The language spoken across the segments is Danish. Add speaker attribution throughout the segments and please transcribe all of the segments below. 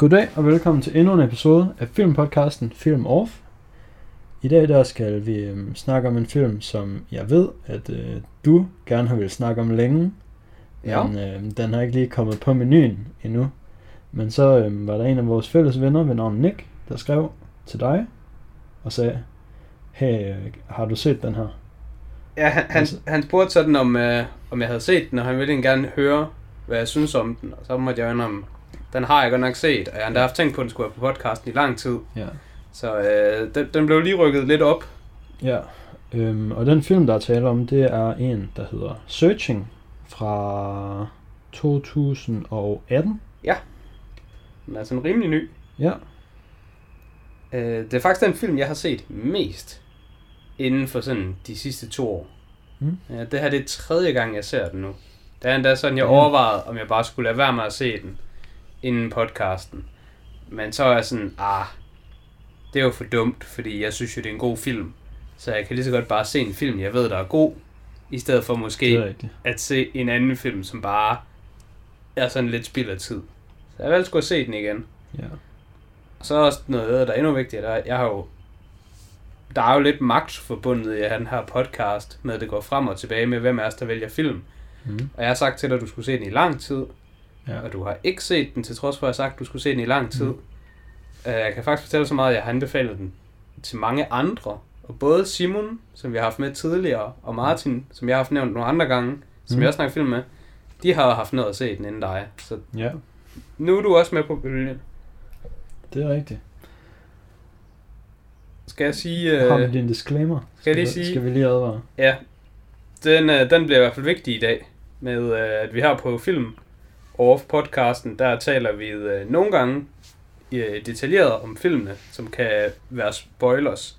Speaker 1: Goddag og velkommen til endnu en episode af filmpodcasten Film Off. I dag der skal vi øhm, snakke om en film, som jeg ved, at øh, du gerne har vil snakke om længe.
Speaker 2: Ja.
Speaker 1: Men øh, den har ikke lige kommet på menuen endnu. Men så øh, var der en af vores fælles venner ved navn Nick, der skrev til dig og sagde, hey, øh, har du set den her?
Speaker 2: Ja, han, han,
Speaker 1: Altså-
Speaker 2: han spurgte sådan, om, øh, om jeg havde set den, og han ville gerne høre, hvad jeg synes om den. Og så måtte jeg indrømme, den har jeg godt nok set, og jeg har haft tænkt på, at den skulle være på podcasten i lang tid.
Speaker 1: Ja.
Speaker 2: Så øh, den, den blev lige rykket lidt op.
Speaker 1: Ja, øhm, og den film, der er tale om, det er en, der hedder Searching fra 2018.
Speaker 2: Den er sådan rimelig ny.
Speaker 1: Ja,
Speaker 2: Øh, det er faktisk den film, jeg har set mest inden for sådan de sidste to år.
Speaker 1: Mm.
Speaker 2: Ja, det her det er tredje gang, jeg ser den nu. Det er endda sådan, jeg
Speaker 1: Ja.
Speaker 2: overvejede, om jeg bare skulle lade være med at se den inden podcasten. Men så er jeg sådan, ah, det er jo for dumt, fordi jeg synes jo, det er en god film. Så jeg kan lige så godt bare se en film, jeg ved, der er god, i stedet for måske
Speaker 1: er
Speaker 2: at se en anden film, som bare er sådan lidt spild af tid. Så jeg valgte sgu at se den igen.
Speaker 1: Ja.
Speaker 2: Og så er også noget, der er endnu vigtigere, er, jeg har jo, der er jo lidt magt forbundet i den her podcast, med at det går frem og tilbage med, hvem af os, der vælger film.
Speaker 1: Mm.
Speaker 2: Og jeg har sagt til dig, at du skulle se den i lang tid,
Speaker 1: Ja.
Speaker 2: og du har ikke set den, til trods for, at jeg har sagt, at du skulle se den i lang tid.
Speaker 1: Mm.
Speaker 2: Uh, jeg kan faktisk fortælle så meget, at jeg har anbefalet den til mange andre. Og både Simon, som vi har haft med tidligere, og Martin, som jeg har haft nævnt nogle andre gange, som
Speaker 1: Mm.
Speaker 2: jeg også snakker film med, de har haft noget at se den inden dig. Så
Speaker 1: ja,
Speaker 2: nu er du også med på bølgen.
Speaker 1: det er rigtigt.
Speaker 2: Skal jeg sige...
Speaker 1: Har
Speaker 2: Uh,
Speaker 1: vi din disclaimer?
Speaker 2: skal jeg lige
Speaker 1: vi-
Speaker 2: sige-
Speaker 1: Skal vi lige advare?
Speaker 2: Ja, den, øh, den bliver i hvert fald vigtig i dag, med øh, at vi her på Film Off podcasten, der taler vi øh, nogle gange øh, detaljeret om filmene, som kan være spoilers.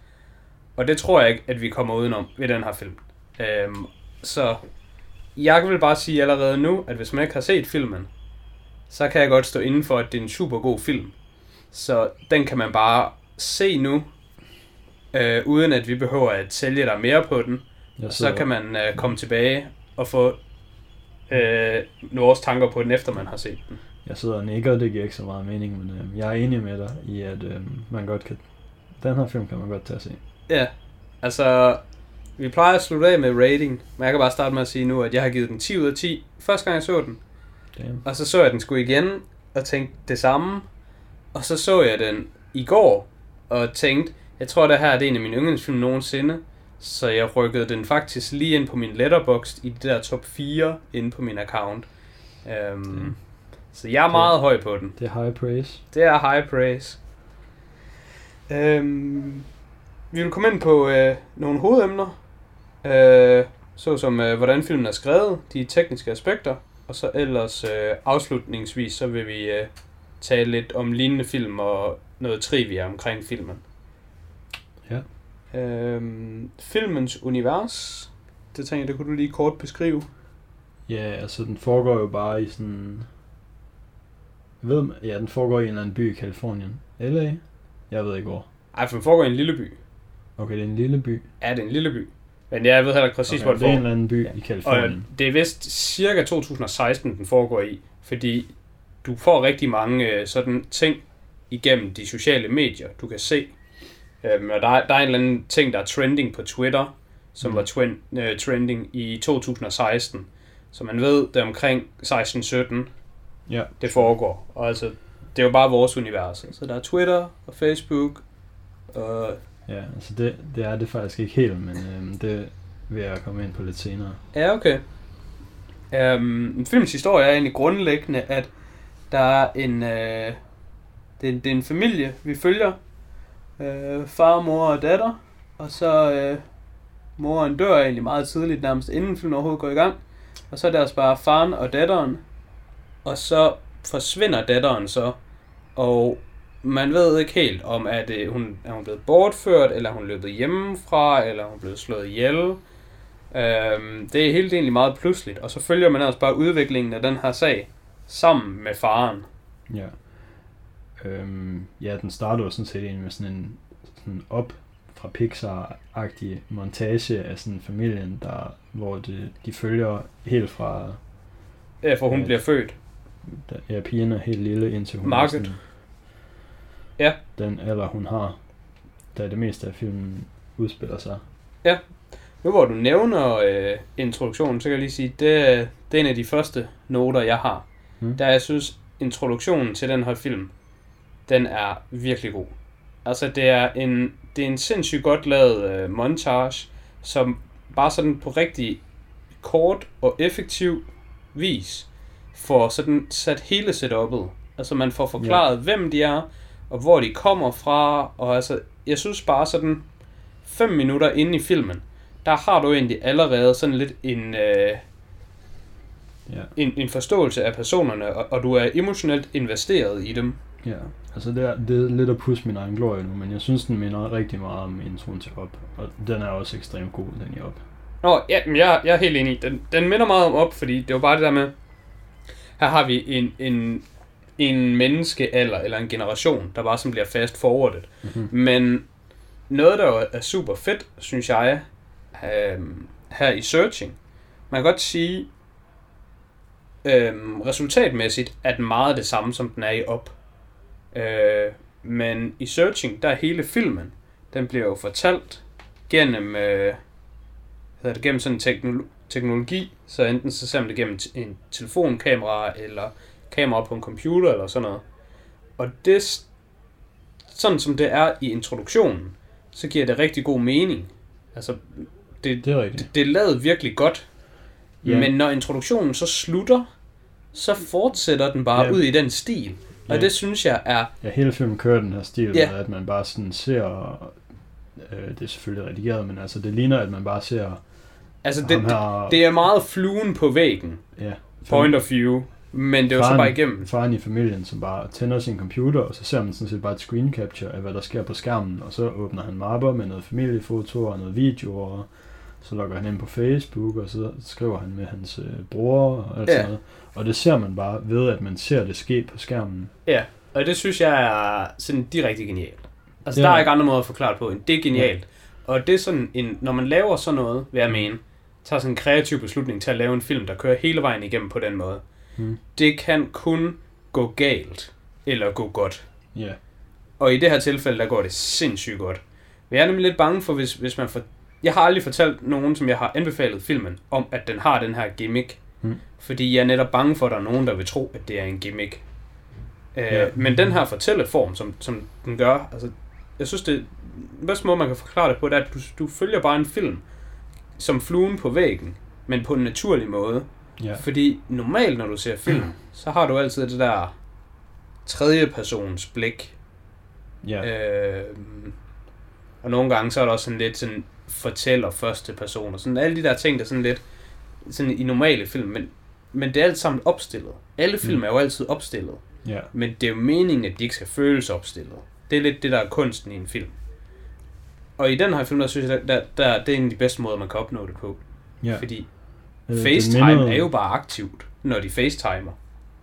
Speaker 2: Og det tror jeg ikke, at vi kommer udenom ved den her film. Øhm, så jeg vil bare sige allerede nu, at hvis man ikke har set filmen, så kan jeg godt stå inden for, at det er en super god film. Så den kan man bare se nu, øh, uden at vi behøver at sælge dig mere på den. Så kan man øh, komme tilbage og få øh, vores tanker på den, efter man har set den.
Speaker 1: Jeg sidder og nikker, det giver ikke så meget mening, men øh, jeg er enig med dig i, at øh, man godt kan... Den her film kan man godt tage at se.
Speaker 2: Ja, altså, vi plejer at slutte af med rating, men jeg kan bare starte med at sige nu, at jeg har givet den 10 ud af 10, første gang jeg så den.
Speaker 1: Damn.
Speaker 2: Og så så jeg den sgu igen, og tænkte det samme. Og så så jeg den i går, og tænkte, jeg tror det her det er en af mine yndlingsfilm nogensinde. Så jeg rykkede den faktisk lige ind på min letterbox i de der top 4 inde på min account.
Speaker 1: Mm.
Speaker 2: Så jeg er meget høj på den.
Speaker 1: Det er high praise.
Speaker 2: Det er high praise. Øhm, vi vil komme ind på øh, nogle hovedemner, øh, såsom øh, hvordan filmen er skrevet, de tekniske aspekter, og så ellers øh, afslutningsvis, så vil vi øh, tale lidt om lignende film og noget trivia omkring filmen. Øhm, filmens univers, det tænker jeg, det kunne du lige kort beskrive.
Speaker 1: Ja, altså den foregår jo bare i sådan... Jeg ved, ja, den foregår i en eller anden by i Kalifornien. LA? Jeg ved ikke hvor.
Speaker 2: Ej, for den foregår i en lille by.
Speaker 1: Okay, det er en lille by.
Speaker 2: Ja, det er en lille by. Men jeg ved heller ikke præcis,
Speaker 1: okay,
Speaker 2: hvor det
Speaker 1: det er en eller anden by
Speaker 2: Ja.
Speaker 1: i
Speaker 2: Og
Speaker 1: Kalifornien.
Speaker 2: det er vist cirka 2016, den foregår i, fordi du får rigtig mange øh, sådan ting igennem de sociale medier, du kan se. Øhm, og der, er, der er en eller anden ting, der er trending på Twitter, som
Speaker 1: Mm.
Speaker 2: var twin, øh, trending i 2016. Så man ved, det er omkring 16-17,
Speaker 1: Ja.
Speaker 2: det foregår. Og altså, det er jo bare vores univers. Så der er Twitter og Facebook, og
Speaker 1: Ja, altså det, det er det faktisk ikke helt, men øhm, det vil jeg komme ind på lidt senere.
Speaker 2: Ja, okay. En films historie er egentlig grundlæggende, at der er en, øh, det, er, det er en familie, vi følger. Øh, far, mor og datter. Og så øh, moren dør egentlig meget tidligt, nærmest inden filmen overhovedet går i gang. Og så er deres bare faren og datteren. Og så forsvinder datteren så. Og man ved ikke helt om, at øh, hun, er hun blevet bortført, eller er hun løbet hjemmefra, eller er hun blevet slået ihjel. Øhm, det er helt egentlig meget pludseligt, og så følger man også bare udviklingen af den her sag sammen med faren.
Speaker 1: Ja. Øhm, ja, den starter jo sådan set egentlig med sådan en sådan op fra Pixar-agtig montage af sådan familien, der, hvor det, de følger helt fra,
Speaker 2: Ja, for hun
Speaker 1: Ja.
Speaker 2: bliver født.
Speaker 1: da, ja, pigen er helt lille, indtil hun
Speaker 2: Margaret.
Speaker 1: er sådan
Speaker 2: Ja.
Speaker 1: Den alder, hun har, da det meste af filmen udspiller sig.
Speaker 2: Nu hvor du nævner øh, introduktionen, så kan jeg lige sige, det, det er en af de første noter, jeg har.
Speaker 1: Mm.
Speaker 2: Der jeg synes, introduktionen til den her film, den er virkelig god. Altså, det er en, det er en sindssygt godt lavet øh, montage, som bare sådan på rigtig kort og effektiv vis får sådan sat hele setup'et. Altså, man får forklaret, ja. hvem de er, og hvor de kommer fra, og altså, jeg synes bare sådan, fem minutter inde i filmen, der har du egentlig allerede sådan lidt en, øh,
Speaker 1: Ja.
Speaker 2: en, en forståelse af personerne, og, og du er emotionelt investeret i dem.
Speaker 1: Ja, altså det er, det er lidt at pusse min egen glorie nu, men jeg synes, den minder rigtig meget om introen til Op, og den er også ekstremt god, den i Op.
Speaker 2: Nå, ja, men jeg, jeg er helt enig. Den, den minder meget om op, fordi det var bare det der med, her har vi en, en, en menneskealder, eller en generation, der bare sådan bliver fast forwardet.
Speaker 1: Mhm.
Speaker 2: Men noget, der er super fedt, synes jeg, øhm, her i Searching, man kan godt sige, øhm, resultatmæssigt er den meget det samme, som den er i Op. Øh, men i Searching, der er hele filmen, den bliver jo fortalt gennem, øh, hedder det, gennem sådan en teknolo- teknologi, så enten så ser man det gennem en telefonkamera, eller kamera på en computer, eller sådan noget. Og det, sådan som det er i introduktionen, så giver det rigtig god mening. Altså, det,
Speaker 1: Det er rigtigt.
Speaker 2: det, det er lavet virkelig godt. Yeah. Men når introduktionen så slutter, så fortsætter den bare
Speaker 1: Ja.
Speaker 2: ud i den stil. Og
Speaker 1: Ja.
Speaker 2: det synes jeg er...
Speaker 1: Ja, hele filmen kører den her stil,
Speaker 2: Ja.
Speaker 1: at man bare sådan ser, øh, det er selvfølgelig redigeret, men altså det ligner, at man bare ser
Speaker 2: Altså, det, det,
Speaker 1: her,
Speaker 2: det er meget fluen på væggen.
Speaker 1: ja,
Speaker 2: Point of view. Men det er jo så
Speaker 1: Faren-
Speaker 2: bare igennem.
Speaker 1: faren i familien, som bare tænder sin computer, og så ser man sådan set bare et screen capture af, hvad der sker på skærmen, og så åbner han mapper med noget familiefoto og noget video, og så logger han ind på Facebook, og så skriver han med hans øh, bror og alt
Speaker 2: Ja.
Speaker 1: sådan noget. Og det ser man bare ved, at man ser det ske på skærmen.
Speaker 2: Ja, og det synes jeg er sådan direkte genialt. Altså,
Speaker 1: Det
Speaker 2: der
Speaker 1: er-
Speaker 2: ikke andre måder at forklare det på, end det er genialt. Og det er sådan en, når man laver sådan noget, vil jeg mene, tager sådan en kreativ beslutning til at lave en film, der kører hele vejen igennem på den måde.
Speaker 1: Mm.
Speaker 2: Det kan kun gå galt, eller gå godt.
Speaker 1: Ja,
Speaker 2: Og i det her tilfælde, der går det sindssygt godt. Men jeg er nemlig lidt bange for, hvis, hvis man får... Jeg har aldrig fortalt nogen, som jeg har anbefalet filmen, om at den har den her gimmick.
Speaker 1: Mm.
Speaker 2: Fordi jeg er netop bange for, at der er nogen, der vil tro, at det er en gimmick. Øh. Men den her fortælleform, som, som den gør, altså, jeg synes, det bedste måde, man kan forklare det på, det er, at du, du følger bare en film, som fluen på væggen, men på en naturlig måde.
Speaker 1: ja,
Speaker 2: Fordi normalt, når du ser film, så har du altid det der tredje persons blik,
Speaker 1: ja,
Speaker 2: Øh, og nogle gange så er der også sådan lidt sådan fortæller første person, og sådan alle de der ting, der er sådan lidt sådan i normale film, men, men det er alt sammen opstillet. Alle film
Speaker 1: Mm.
Speaker 2: er jo altid opstillet,
Speaker 1: ja,
Speaker 2: men det er jo meningen, at de ikke skal føles opstillet. Det er lidt det, der er kunsten i en film. Og i den her film, der synes jeg, der, der, der det er en af de bedste måder, man kan opnå det på.
Speaker 1: ja.
Speaker 2: Fordi
Speaker 1: Øh,
Speaker 2: FaceTime
Speaker 1: minder-
Speaker 2: er jo bare aktivt, når de FaceTimer.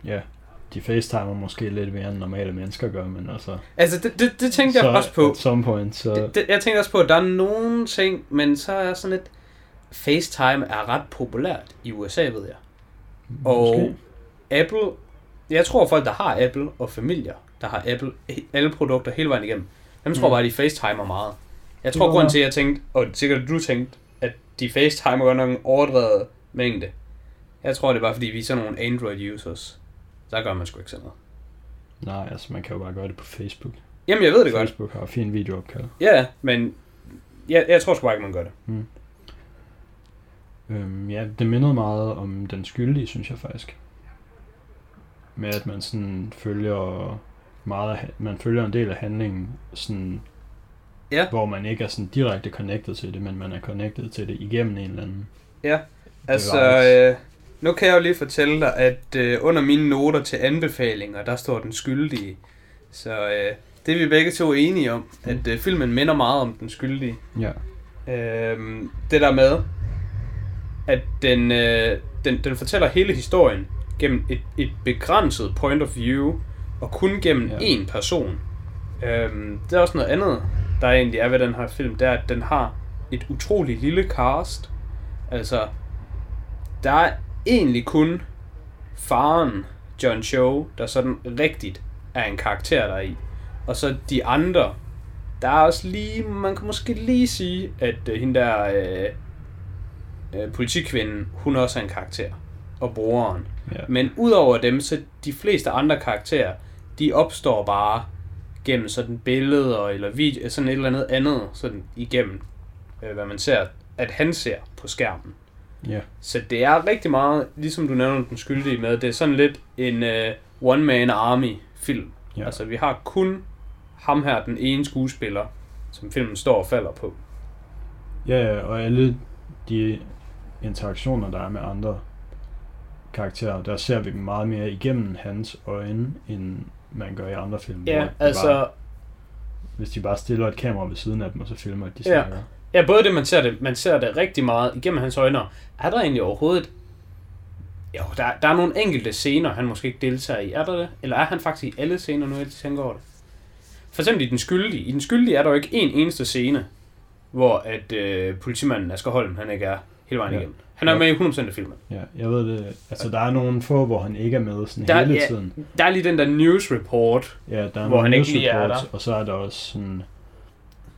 Speaker 1: Ja, de facetimer måske lidt mere end normale mennesker gør, men altså...
Speaker 2: Altså, det, det, det tænkte jeg også på.
Speaker 1: At some point, så...
Speaker 2: Det, det, jeg tænker også på, at der er nogle ting, men så er sådan lidt... FaceTime er ret populært i USA, ved jeg. Og
Speaker 1: Måske.
Speaker 2: Apple... Jeg tror, folk, der har Apple, og familier, der har Apple, alle produkter hele vejen igennem, dem tror
Speaker 1: Mm.
Speaker 2: bare, de FaceTimer meget. Jeg tror, grund til, at jeg tænkte, og sikkert du tænkte, at de FaceTimer godt nok en overdrevet mængde. Jeg tror, det er bare, fordi vi er sådan nogle Android-users. Der gør man sgu ikke sådan noget.
Speaker 1: Nej, altså man kan jo bare gøre det på Facebook.
Speaker 2: Jamen, jeg ved det godt.
Speaker 1: Facebook har fin videoopkald.
Speaker 2: Ja, men jeg, jeg tror sgu bare ikke, man gør det.
Speaker 1: Øhm, ja, det mindede meget om den skyldige, synes jeg faktisk. Med at man sådan følger meget man følger en del af handlingen, sådan,
Speaker 2: Ja.
Speaker 1: hvor man ikke er sådan direkte connected til det, men man er connected til det igennem en eller anden.
Speaker 2: Altså,
Speaker 1: Bevares.
Speaker 2: øh, nu kan jeg jo lige fortælle dig, at øh, under mine noter til anbefalinger, der står den skyldige. Så øh, det er vi begge to enige om, at øh, filmen minder meget om den skyldige.
Speaker 1: Ja,
Speaker 2: Øh, det der med, at den, øh, den, den fortæller hele historien gennem et, et begrænset point of view, og kun gennem
Speaker 1: Ja.
Speaker 2: én person. Øh, det er også noget andet, der egentlig er ved den her film, det er, at den har et utroligt lille cast. Altså, der er egentlig kun faren, John Cho, der sådan rigtigt er en karakter der i. Og så de andre, der er også lige, man kan måske lige sige, at øh, hende der øh, øh, politikvinden, hun også er en karakter. Og brugeren.
Speaker 1: Ja.
Speaker 2: Men udover dem, så de fleste andre karakterer, de opstår bare gennem sådan billeder eller video, sådan et eller andet andet, sådan igennem, øh, hvad man ser, at han ser på skærmen.
Speaker 1: Ja.
Speaker 2: Så det er rigtig meget, ligesom du nævner den skyldige med, det er sådan lidt en uh, one-man army film.
Speaker 1: Ja.
Speaker 2: Ja. Altså vi har kun ham her, den ene skuespiller, som filmen står og falder på.
Speaker 1: Ja, ja, og alle de interaktioner, der er med andre karakterer, der ser vi dem meget mere igennem hans øjne, end man gør i andre film.
Speaker 2: Ja, altså,
Speaker 1: Bare, hvis de bare stiller et kamera ved siden af dem, og så filmer, at de snakker.
Speaker 2: ja, både det, man ser det, man ser det rigtig meget igennem hans øjne. Er der egentlig overhovedet et- jo, der, der er nogle enkelte scener, han måske ikke deltager i. Er der det? Eller er han faktisk i alle scener nu, jeg tænker over det? For eksempel i Den Skyldige. I Den Skyldige er der jo ikke en eneste scene, hvor at øh, politimanden Asger Holm, han ikke er hele vejen
Speaker 1: Ja.
Speaker 2: igennem. Han er
Speaker 1: Ja.
Speaker 2: med i 100% af filmen.
Speaker 1: Ja, jeg ved det. Altså, der er nogle få, hvor han ikke er med sådan
Speaker 2: Der-
Speaker 1: hele
Speaker 2: ja.
Speaker 1: tiden.
Speaker 2: Der er lige den der news report.
Speaker 1: Ja, der er
Speaker 2: Hvor han ikke
Speaker 1: news
Speaker 2: lige er der.
Speaker 1: Og så er der også sådan,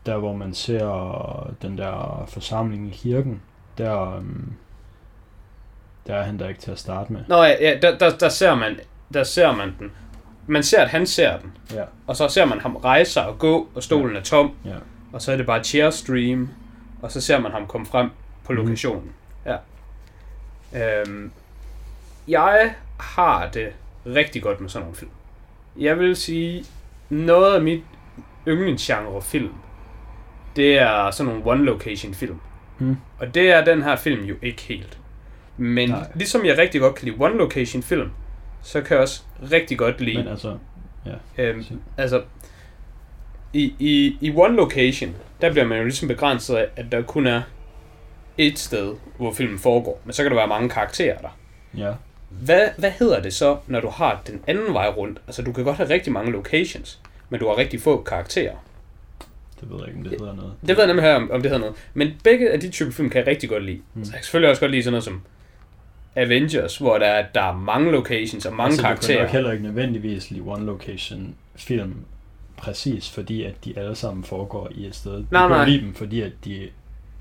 Speaker 1: der hvor man ser den der forsamling i kirken, der, um, der er han der ikke til at starte med.
Speaker 2: Nå ja, ja der, der, der, ser man, der ser man den. Man ser, at han ser den.
Speaker 1: Ja.
Speaker 2: Og så ser man ham rejse sig og gå, og stolen er tom.
Speaker 1: Ja.
Speaker 2: Og så er det bare chairstream. Og så ser man ham komme frem på
Speaker 1: Mhm.
Speaker 2: lokationen. Ja. Øhm, jeg har det rigtig godt med sådan nogle film. Jeg vil sige, noget af mit yndlingsgenre film, det er sådan nogle one-location film.
Speaker 1: Mm.
Speaker 2: Og det er den her film jo ikke helt. Men
Speaker 1: Nej.
Speaker 2: Ligesom jeg rigtig godt kan lide one-location film, så kan jeg også rigtig godt lide...
Speaker 1: Men altså,
Speaker 2: øhm,
Speaker 1: så-
Speaker 2: altså, i, i, i one location, der bliver man jo ligesom begrænset af, at der kun er et sted, hvor filmen foregår. Men så kan der være mange karakterer der.
Speaker 1: ja,
Speaker 2: Hvad, hvad hedder det så, når du har den anden vej rundt? Altså, du kan godt have rigtig mange locations, men du har rigtig få karakterer.
Speaker 1: Det ved jeg ikke, om det hedder noget.
Speaker 2: Det ved jeg nemlig her, om, om det hedder noget. Men begge af de typer film kan jeg rigtig godt lide.
Speaker 1: Mm.
Speaker 2: Så jeg kan selvfølgelig også godt lide sådan noget som Avengers, hvor der er, der er mange locations og mange
Speaker 1: altså,
Speaker 2: karakterer.
Speaker 1: Du kan heller ikke nødvendigvis lide one location film præcis, fordi at de alle sammen foregår i et sted. Du
Speaker 2: Nej,
Speaker 1: kan
Speaker 2: nej.
Speaker 1: lide dem, fordi at de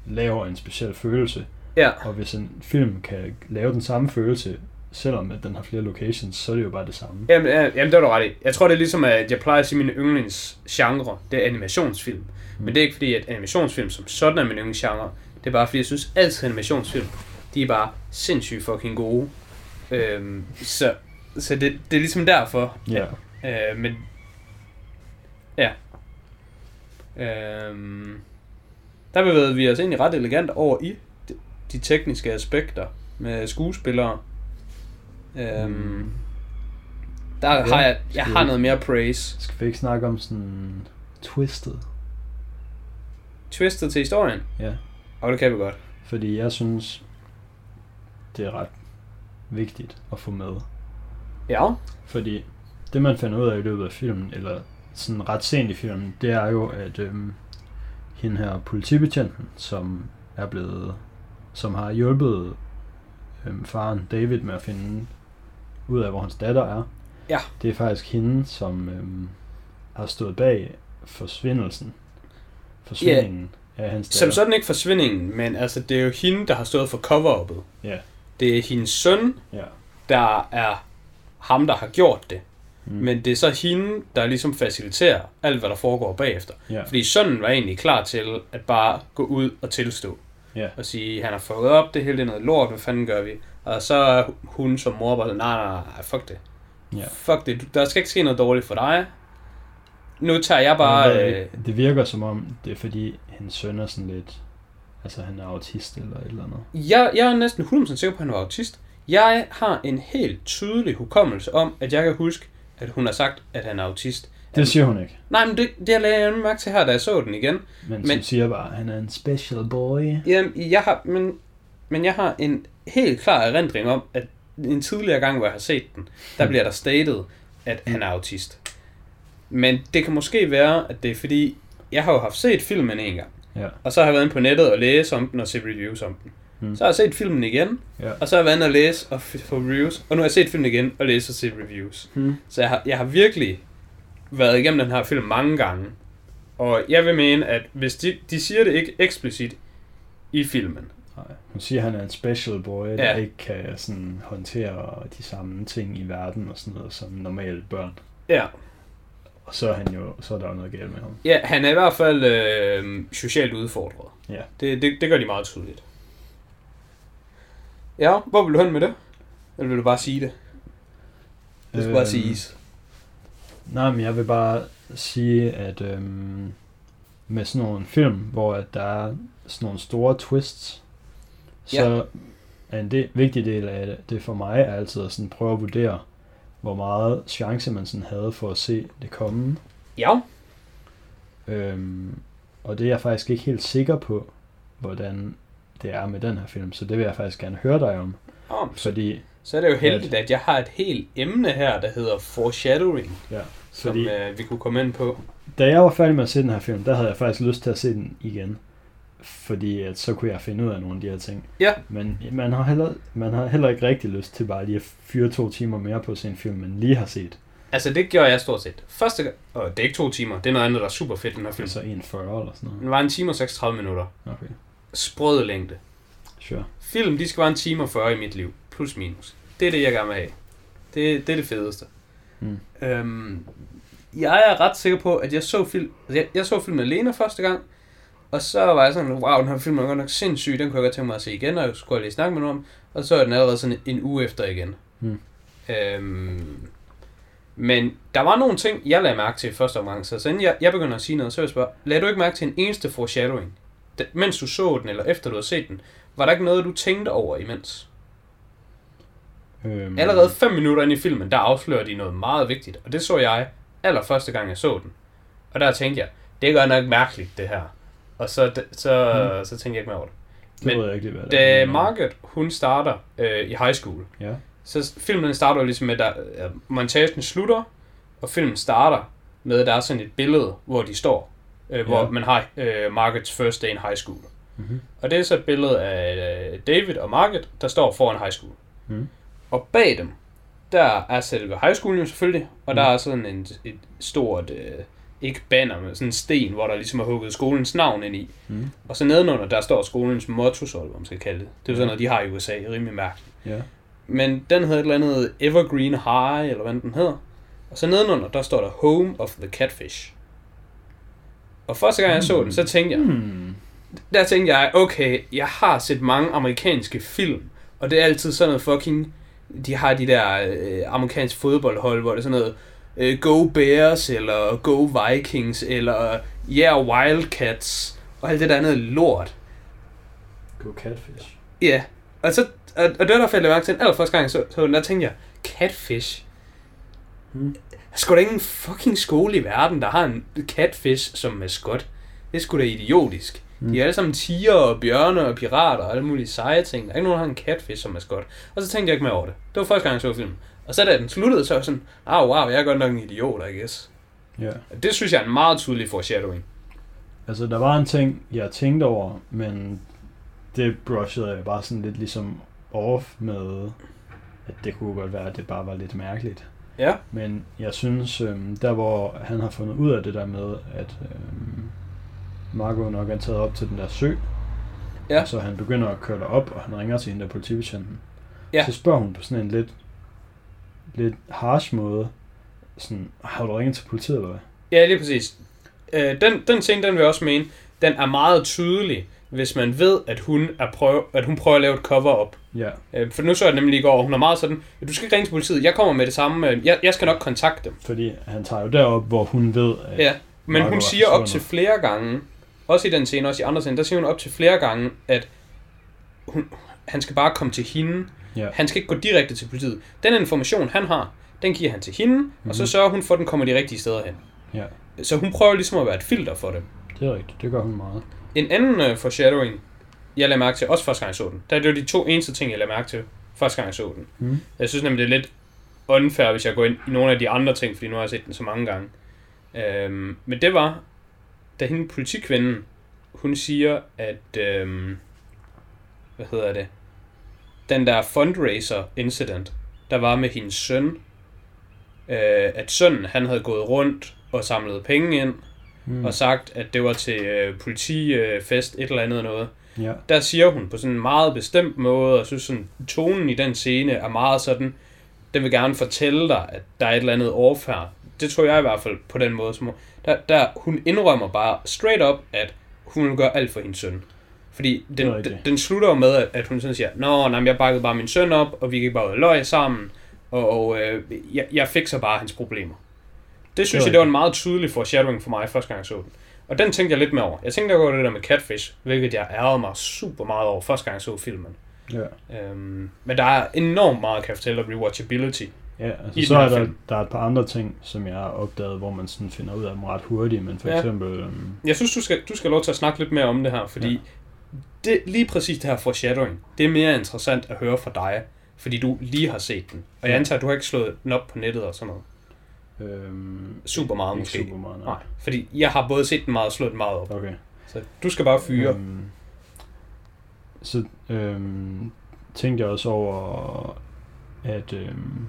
Speaker 1: laver en speciel følelse.
Speaker 2: Ja.
Speaker 1: Og hvis en film kan lave den samme følelse, selvom at den har flere locations, så er det jo bare det samme.
Speaker 2: Jamen, ja, jamen, det har du ret i. Jeg tror, det er ligesom, at jeg plejer at sige, mine yndlingsgenre, det er animationsfilm. Mm. Men det er ikke fordi, at animationsfilm som sådan er min yndlingsgenre. Det er bare fordi, jeg synes altid, at animationsfilm, de er bare sindssygt fucking gode. Øhm, så så det, det er ligesom derfor.
Speaker 1: Ja.
Speaker 2: Øh, men, ja. Øhm, der bevægede vi os egentlig ret elegant over i de, de tekniske aspekter med skuespillere. Øhm,
Speaker 1: Mm.
Speaker 2: der
Speaker 1: Ja,
Speaker 2: har jeg, jeg har
Speaker 1: vi-
Speaker 2: noget mere praise.
Speaker 1: Skal vi ikke snakke om sådan Twisted?
Speaker 2: Twistet til historien?
Speaker 1: Ja.
Speaker 2: Og det kan vi godt.
Speaker 1: Fordi jeg synes, det er ret vigtigt at få med.
Speaker 2: Ja.
Speaker 1: Fordi det man finder ud af i løbet af filmen, eller sådan ret sent i filmen, det er jo, at øhm, hende her politibetjenten, som er blevet, som har hjulpet øhm, faren David med at finde ud af, hvor hans datter er.
Speaker 2: Ja.
Speaker 1: Det er faktisk hende, som øhm, har stået bag forsvindelsen, forsvindingen af hans datter.
Speaker 2: Som sådan ikke forsvindingen, men altså, det er jo hende, der har stået for cover-up'et.
Speaker 1: Ja.
Speaker 2: Det er hendes søn,
Speaker 1: Ja.
Speaker 2: der er ham, der har gjort det.
Speaker 1: Mm.
Speaker 2: Men det er så hende, der ligesom faciliterer alt, hvad der foregår bagefter.
Speaker 1: ja.
Speaker 2: Fordi sønnen var egentlig klar til at bare gå ud og tilstå.
Speaker 1: Ja.
Speaker 2: Og sige, han har fucket op, det hele er noget lort, hvad fanden gør vi? Og så hun som mor bare sådan, nej, nej, nej, fuck det.
Speaker 1: Ja.
Speaker 2: Fuck det, der skal ikke ske noget dårligt for dig. Nu tager jeg bare...
Speaker 1: hvad-
Speaker 2: Øh,
Speaker 1: Det virker som om, det er fordi, hendes søn er sådan lidt... Altså, han er autist eller et eller andet.
Speaker 2: jeg, jeg er næsten 100% sikker på, at han var autist. Jeg har en helt tydelig hukommelse om, at jeg kan huske, at hun har sagt, at han er autist.
Speaker 1: Det siger hun ikke.
Speaker 2: Nej, men det, det lagde jeg mærke til her, da jeg så den igen.
Speaker 1: Men, men siger bare, at han er en special boy.
Speaker 2: Jamen, jeg har, men, men jeg har en helt klar erindring om, at en tidligere gang, hvor jeg har set den, der bliver der stated, at han er autist. Men det kan måske være, at det er fordi, jeg har jo haft set filmen en gang,
Speaker 1: Ja.
Speaker 2: og så har jeg været inde på nettet og læse om den og se reviews om den.
Speaker 1: Mm.
Speaker 2: Så har jeg set filmen igen,
Speaker 1: Ja.
Speaker 2: og så har jeg været inde og læse og få reviews, og nu har jeg set filmen igen og læse og se reviews.
Speaker 1: Hmm.
Speaker 2: Så jeg har, jeg har virkelig været igennem den her film mange gange. Og jeg vil mene, at hvis de, de siger det ikke eksplicit i filmen,
Speaker 1: Nej. Hun siger, at han er en special boy, der
Speaker 2: Ja.
Speaker 1: ikke kan sådan, håndtere de samme ting i verden og sådan noget som normale børn.
Speaker 2: ja,
Speaker 1: Og så er, han jo, så er der jo noget galt med ham.
Speaker 2: ja han er i hvert fald øh, socialt udfordret.
Speaker 1: Ja.
Speaker 2: Det, det, det gør de meget tydeligt. Ja, hvor vil du hen med det? Eller vil du bare sige det? Det skal bare
Speaker 1: Øhm,
Speaker 2: siges.
Speaker 1: Nej, men jeg vil bare sige, at øhm, med sådan nogle film, hvor der er sådan nogle store twists, så er en del, vigtig del af det, det for mig er altid at sådan prøve at vurdere, hvor meget chance man sådan havde for at se det komme.
Speaker 2: Ja.
Speaker 1: Øhm, og det er jeg faktisk ikke helt sikker på, hvordan det er med den her film, så det vil jeg faktisk gerne høre dig om.
Speaker 2: Oh, så,
Speaker 1: Fordi,
Speaker 2: så er det jo heldigt, at jeg har et helt emne her, der hedder foreshadowing,
Speaker 1: ja,
Speaker 2: som
Speaker 1: fordi
Speaker 2: øh, vi kunne komme ind på.
Speaker 1: da jeg var færdig med at se den her film, der havde jeg faktisk lyst til at se den igen. Fordi at så kunne jeg finde ud af nogle af de her ting.
Speaker 2: Ja.
Speaker 1: Men man har, heller, man har heller ikke rigtig lyst til bare lige at fyre to timer mere på sin film, man lige har set.
Speaker 2: Altså, det gjorde jeg stort set. Første gang, og det er ikke to timer, det er noget andet, der er super fedt, den her film.
Speaker 1: Altså 1,40 eller sådan noget.
Speaker 2: Den var en time og 36 minutter.
Speaker 1: Okay,
Speaker 2: Sprød længde.
Speaker 1: sure.
Speaker 2: Film, de skal være en time og 40 i mit liv. Plus minus. Det er det, jeg gerne vil have. Det, det er det fedeste.
Speaker 1: Mm.
Speaker 2: Øhm, jeg er ret sikker på, at jeg så film, altså jeg, jeg så filmen alene første gang, og så var jeg sådan, wow, den her film er godt nok sindssyg, den kunne jeg godt tænke mig at se igen, og jeg skulle lige snakke med nogen om, og så er den allerede sådan en uge efter igen.
Speaker 1: Mm.
Speaker 2: Øhm, men der var nogle ting, jeg lagde mærke til i første omgang, så inden jeg, jeg begynder at sige noget, så vil jeg spørge, lagde du ikke mærke til en eneste foreshadowing? Da, mens du så den, eller efter du havde set den, var der ikke noget, du tænkte over imens?
Speaker 1: Øhm,
Speaker 2: Allerede 5 minutter ind i filmen, der afslører de noget meget vigtigt, og det så jeg allerførste gang, jeg så den. Og der tænkte jeg, det er godt nok mærkeligt, det her. Og så, så,
Speaker 1: Mm.
Speaker 2: mm. så tænkte jeg ikke mere over det.
Speaker 1: det
Speaker 2: men
Speaker 1: ved jeg ikke det
Speaker 2: Da
Speaker 1: er.
Speaker 2: Margaret, hun starter øh, i high school,
Speaker 1: Ja,
Speaker 2: så filmen starter jo ligesom med, at øh, montagen slutter, og filmen starter med, at der er sådan et billede, hvor de står, øh, hvor
Speaker 1: Ja.
Speaker 2: man har øh, Margarets first day in high school.
Speaker 1: mm-hmm.
Speaker 2: Og det er så et billede af øh, David og Margaret, der står foran high school.
Speaker 1: Mm.
Speaker 2: Og bag dem, der er selve high school jo selvfølgelig, og
Speaker 1: Mm.
Speaker 2: der er sådan en, et stort, øh, ikke banner, men sådan en sten, hvor der ligesom er hugget skolens navn ind i.
Speaker 1: Mm.
Speaker 2: Og så nedenunder, der står skolens motto, så man skal kalde det. Det er sådan noget, de har i USA, rimelig mærkeligt.
Speaker 1: ja.
Speaker 2: Men den hedder et eller andet Evergreen High, eller hvad den hedder. Og så nedenunder, der står der Home of the Catfish. Og første gang jeg så den, så tænkte jeg,
Speaker 1: Hmm.
Speaker 2: der tænkte jeg, okay, jeg har set mange amerikanske film, og det er altid sådan noget fucking, de har de der øh, amerikanske fodboldhold, hvor det er sådan noget, øh, Go Bears, eller Go Vikings, eller Yeah Wildcats, og alt det der andet lort.
Speaker 1: Go catfish.
Speaker 2: Ja, og, så, og, og det var der faldt jeg mærke til den allerførste gang, så, så der tænkte jeg, catfish?
Speaker 1: Hmm.
Speaker 2: Der er sgu da ingen fucking skole i verden, der har en catfish som maskot. Det er sgu da idiotisk.
Speaker 1: Mm.
Speaker 2: De er alle sammen tiger og bjørne og pirater og alle mulige seje ting. Der er ikke nogen, der har en catfish som maskot. Og så tænkte jeg ikke mere over det. Det var første gang, jeg så filmen. Og så da den sluttede, så var jeg sådan, ah wow, jeg er godt nok en idiot, I guess.
Speaker 1: Ja.
Speaker 2: Det synes jeg er en meget tydelig foreshadowing.
Speaker 1: Altså, der var en ting, jeg tænkte over, men det brushede jeg bare sådan lidt ligesom off med, at det kunne godt være, at det bare var lidt mærkeligt.
Speaker 2: Ja.
Speaker 1: Men jeg synes, øhm, der hvor han har fundet ud af det der med, at øhm, Marco nok er taget op til den der sø,
Speaker 2: Ja.
Speaker 1: så han begynder at køre op, og han ringer til en der politibetjenten.
Speaker 2: Ja.
Speaker 1: Så spørger hun på sådan en lidt, lidt harsh måde, sådan, har du ringet til politiet eller hvad?
Speaker 2: Ja, lige præcis. Øh, den, den ting, den vil jeg også mene, den er meget tydelig, hvis man ved, at hun, er prøv, at hun prøver at lave et cover-up.
Speaker 1: Ja,
Speaker 2: Øh, for nu så jeg nemlig i går, og hun er meget sådan, "Ja, du skal ikke ringe til politiet, jeg kommer med det samme, øh, jeg, jeg skal nok kontakte dem.
Speaker 1: fordi han tager jo derop, hvor hun ved, at
Speaker 2: Ja, men hun
Speaker 1: er
Speaker 2: siger op til flere gange, også i den scene, også i andre scener, der siger hun op til flere gange, at hun, han skal bare komme til hende.
Speaker 1: Ja.
Speaker 2: Han skal ikke gå direkte til politiet. Den information, han har, den giver han til hende, mm-hmm. og så
Speaker 1: Mhm.
Speaker 2: sørger hun for, at den kommer de rigtige steder hen.
Speaker 1: Ja.
Speaker 2: Så hun prøver ligesom at være et filter for det.
Speaker 1: det er rigtigt, det gør hun meget.
Speaker 2: En anden uh, foreshadowing, jeg lagde mærke til, også første gang jeg så den, der er det var de to eneste ting, jeg lagde mærke til, første gang jeg så den.
Speaker 1: Mm.
Speaker 2: Jeg synes nemlig, det er lidt unfair, hvis jeg går ind i nogle af de andre ting, fordi nu har jeg set den så mange gange. Øhm, men det var, da hende politikvinden, hun siger, at, øhm, hvad hedder det, den der fundraiser incident, der var med hendes søn, øh, at sønnen, han havde gået rundt og samlet penge ind, mm. og sagt, at det var til øh, politifest, et eller andet noget.
Speaker 1: Ja.
Speaker 2: Der siger hun på sådan en meget bestemt måde, og synes sådan, tonen i den scene er meget sådan, den vil gerne fortælle dig, at der er et eller andet overfærd. Det tror jeg i hvert fald på den måde. Som, der, der, hun indrømmer bare straight up, at hun vil gøre alt for hendes søn. Fordi den,
Speaker 1: er rigtigt.
Speaker 2: den, den slutter jo med, at, hun sådan siger, Nå, nej, jeg bakkede bare min søn op, og vi gik bare ud og løg sammen, og, og øh, jeg, jeg fikser bare hans problemer. Det synes
Speaker 1: Det
Speaker 2: jeg, det var en meget tydelig foreshadowing for mig, første gang jeg så den. Og den tænkte jeg lidt mere over. Jeg tænkte over det der med Catfish, hvilket jeg ærede mig super meget over, første gang jeg så filmen.
Speaker 1: Ja.
Speaker 2: Øhm, men der er enormt meget, kan jeg fortælle, rewatchability.
Speaker 1: Ja, altså
Speaker 2: I
Speaker 1: så
Speaker 2: den
Speaker 1: er der,
Speaker 2: film.
Speaker 1: der er et par andre ting, som jeg har opdaget, hvor man sådan finder ud af dem ret hurtigt, men for
Speaker 2: Ja.
Speaker 1: eksempel, øhm,
Speaker 2: Jeg synes, du skal, du skal lov til at snakke lidt mere om det her, fordi
Speaker 1: Ja.
Speaker 2: Det, lige præcis det her foreshadowing, det er mere interessant at høre fra dig, fordi du lige har set den. Og jeg antager, at du har ikke slået den op på nettet og sådan noget.
Speaker 1: øhm,
Speaker 2: Super meget
Speaker 1: ikke
Speaker 2: måske.
Speaker 1: super meget, nej.
Speaker 2: Nej, fordi jeg har både set den meget og slået den meget op.
Speaker 1: Okay.
Speaker 2: Så du skal bare fyre.
Speaker 1: Øhm, så øhm, tænkte jeg også over, at øhm,